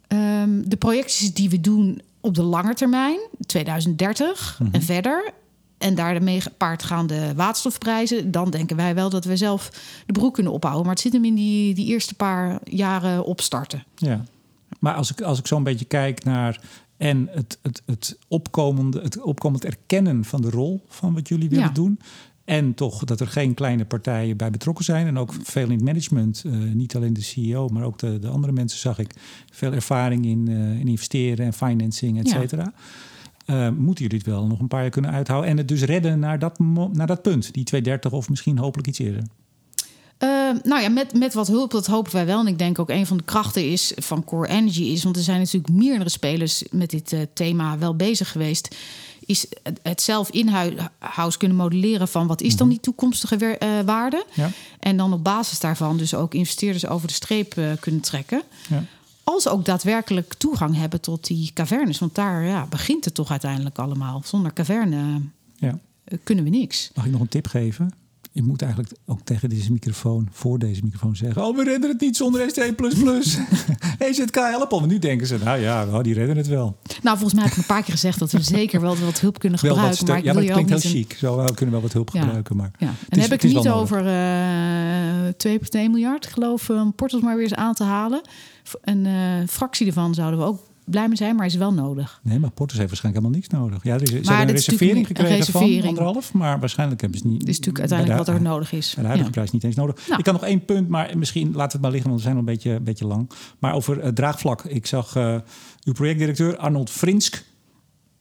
Ehm, de projecties die we doen op de lange termijn, 2030 Mhm. en verder. En daarmee gepaard gaan de waterstofprijzen. Dan denken wij wel dat we zelf de broek kunnen ophouden. Maar het zit hem in die, die eerste paar jaren opstarten. Ja. Maar als ik, als ik zo'n beetje kijk naar en het, het, het, opkomende, het opkomend erkennen van de rol van wat jullie willen Ja. doen. En toch dat er geen kleine partijen bij betrokken zijn. En ook veel in het management. eh, niet alleen de CEO, maar ook de, de andere mensen zag ik. Veel ervaring in, eh, in investeren en financing, et Ja. Eh, moeten jullie het wel nog een paar jaar kunnen uithouden. En het dus redden naar dat, naar dat punt. Die 230 of misschien hopelijk iets eerder. Eh, nou ja, met, met wat hulp, dat hopen wij wel. En ik denk ook een van de krachten is van Core Energy is, want er zijn natuurlijk meerdere spelers met dit eh, thema wel bezig geweest. Is het, zelf in-house kunnen modelleren van wat is dan die toekomstige waarde. Ja. En dan op basis daarvan dus ook investeerders over de streep kunnen trekken. Ja. Als ook daadwerkelijk toegang hebben tot die cavernes. Want daar ja, begint het toch uiteindelijk allemaal. Zonder caverne Ja. eh, kunnen we niks. Mag ik nog een tip geven? Je moet eigenlijk ook tegen deze microfoon, voor deze microfoon zeggen... oh, we redden het niet zonder ST++. EZK help al. Want nu denken ze, nou ja, nou, die redden het wel. Nou, volgens mij heb ik een paar keer gezegd dat we zeker wel wat hulp kunnen Wel gebruiken. maar ik ja, maar het klinkt heel een- chic. Zo, we kunnen wel wat hulp Ja. gebruiken. Maar Ja, en is- heb ik het niet over eh 2,1 miljard, geloof ik, om Portals maar weer eens aan te halen. Een eh, fractie ervan zouden we ook blij mee zijn, maar is wel nodig. Nee, maar Portus heeft waarschijnlijk helemaal niks nodig. Ja, er is, ze hebben een reservering een gekregen van anderhalf. Maar waarschijnlijk hebben ze niet... Dat is natuurlijk uiteindelijk de- wat er nodig is. Bij de huidige Ja. prijs niet eens nodig. Nou. Ik kan nog één punt, maar misschien laten we het maar liggen, want we zijn al een beetje, een beetje lang. Maar over het draagvlak. Ik zag eh, uw projectdirecteur Arnold Frinsk.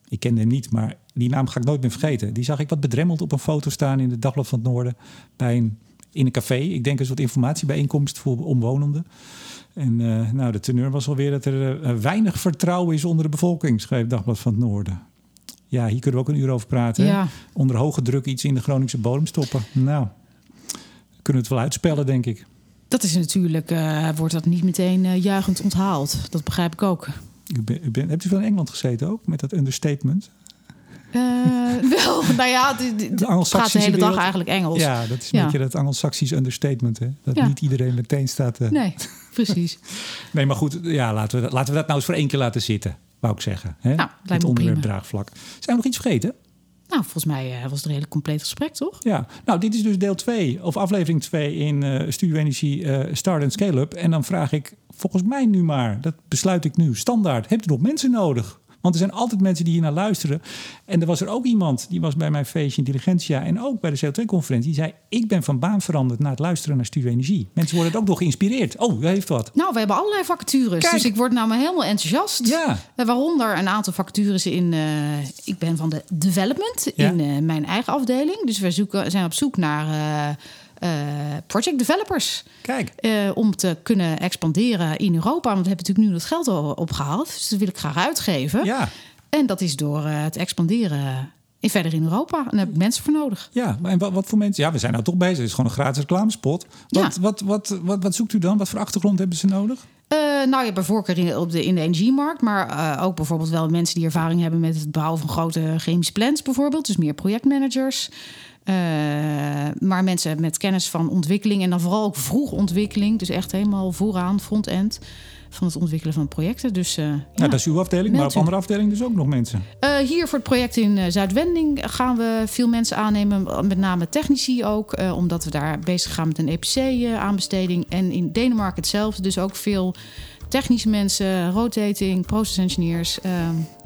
Ik kende hem niet, maar die naam ga ik nooit meer vergeten. Die zag ik wat bedremmeld op een foto staan in het Dagblad van het Noorden. Bij een, in een café. Ik denk een soort informatiebijeenkomst voor omwonenden. En eh, nou, de teneur was alweer dat er eh, weinig vertrouwen is onder de bevolking, schreef Dagblad van het Noorden. Ja, hier kunnen we ook een uur over praten. hè? Onder hoge druk iets in de Groningse bodem stoppen. Nou, kunnen we het wel uitspellen, denk ik. Dat is natuurlijk, eh, wordt dat niet meteen juichend onthaald. Dat begrijp ik ook. U ben, u ben, hebt u veel in Engeland gezeten ook, met dat understatement? Eh, wel, nou ja, die, die- De hele dag eigenlijk Engels. Ja, dat is een Ja. beetje dat Anglo-Saxisch understatement. Hè? Dat Ja. niet iedereen meteen staat... eh, Nee, precies. Nee, maar goed, ja, laten, we, dat- laten we dat nou eens voor één keer laten zitten, wou ik zeggen. Hè? Nou, Het me onderwerp prima. draagvlak. Zijn we nog iets vergeten? Nou, volgens mij eh, was het een redelijk compleet gesprek, toch? Ja, nou, dit is dus deel 2 of aflevering 2 in eh Studio Energie Start and Scale Up. En dan vraag ik volgens mij nu maar, dat besluit ik nu, standaard, hebt u nog mensen nodig? Want er zijn altijd mensen die hier naar luisteren. En er was er ook iemand, die was bij mijn feestje Intelligentia en ook bij de CO2-conferentie. Die zei, ik ben van baan veranderd na het luisteren naar Studio Energie. Mensen worden het ook nog geïnspireerd. Oh, u heeft wat. Nou, we hebben allerlei vacatures. Kijk. Dus ik word nou maar helemaal enthousiast. Ja. Eh, Waaronder een aantal vacatures in. eh, ik ben van de development Ja. in eh, mijn eigen afdeling. Dus we zoeken, zijn op zoek naar eh, project developers. Kijk, eh, om te kunnen expanderen in Europa. Want we hebben natuurlijk nu dat geld al opgehaald. Dus dat wil ik graag uitgeven. ja. En dat is door eh, het expanderen in, verder in Europa. En daar heb ik mensen voor nodig. Ja, maar en wat, wat voor mensen? Ja, we zijn nou toch bezig. Het is gewoon een gratis reclamespot. Wat, Ja. wat, wat, wat, wat zoekt u dan? Wat voor achtergrond hebben ze nodig? Nou ja, bij voorkeur in, op de, in de energiemarkt. Maar ook bijvoorbeeld wel mensen die ervaring hebben met het bouwen van grote chemische plants bijvoorbeeld. Dus meer projectmanagers. Eh, maar mensen met kennis van ontwikkeling en dan vooral ook vroeg ontwikkeling. Dus echt helemaal vooraan, front-end van het ontwikkelen van projecten. Dus eh, ja. Nou, dat is uw afdeling, maar op andere afdelingen dus ook nog mensen. Eh, hier voor het project in Zuidwending gaan we veel mensen aannemen. Met name technici ook. omdat we daar bezig gaan met een EPC-aanbesteding. en in Denemarken hetzelfde. Dus ook veel technische mensen, rotating, process engineers.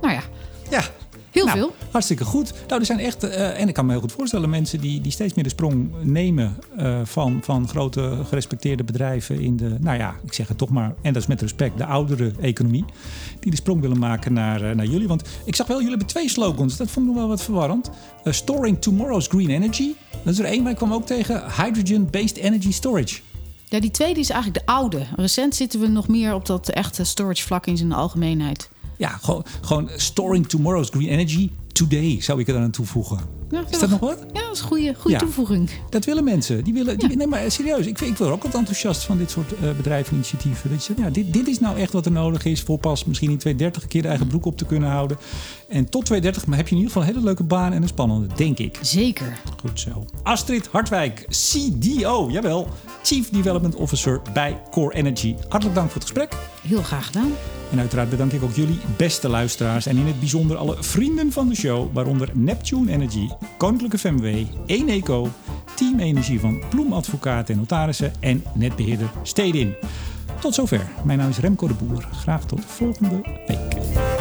nou ja, Ja, heel Nou, veel. Hartstikke goed. Nou, er zijn echt, eh, en ik kan me heel goed voorstellen, mensen die, die steeds meer de sprong nemen eh, van, van grote gerespecteerde bedrijven in de, nou ja, ik zeg het toch maar, en dat is met respect, de oudere economie, die de sprong willen maken naar, eh, naar jullie. Want ik zag wel, jullie hebben twee slogans, dat vond ik nog wel wat verwarrend. Storing tomorrow's green energy. Dat is er één, maar ik kwam ook tegen hydrogen-based energy storage. Ja, die tweede is eigenlijk de oude. Recent zitten we nog meer op dat echte storage vlak in zijn algemeenheid. Ja, gewoon, gewoon storing tomorrow's green energy today zou ik er aan toevoegen. Ja, Is dat nog wat? Ja, dat is een goede, goede Ja. toevoeging. Dat willen mensen. Die willen, die, Nee, maar serieus. Ik, ik word ook wat enthousiast van dit soort bedrijven initiatieven. Dat je zegt, ja, dit, dit is nou echt wat er nodig is voor pas misschien in 230 keer de eigen broek op te kunnen houden. En tot 230 maar heb je in ieder geval een hele leuke baan en een spannende, denk ik. Zeker. Goed zo. Astrid Hartwijk, CDO, jawel, Chief Development Officer bij Core Energy. Hartelijk dank voor het gesprek. Heel graag gedaan. En uiteraard bedank ik ook jullie beste luisteraars en in het bijzonder alle vrienden van de show, waaronder Neptune Energy, Koninklijke FMW, Eneco, Team Energie van Ploem Advocaten en Notarissen en netbeheerder Stedin. Tot zover. Mijn naam is Remco de Boer. Graag tot volgende week.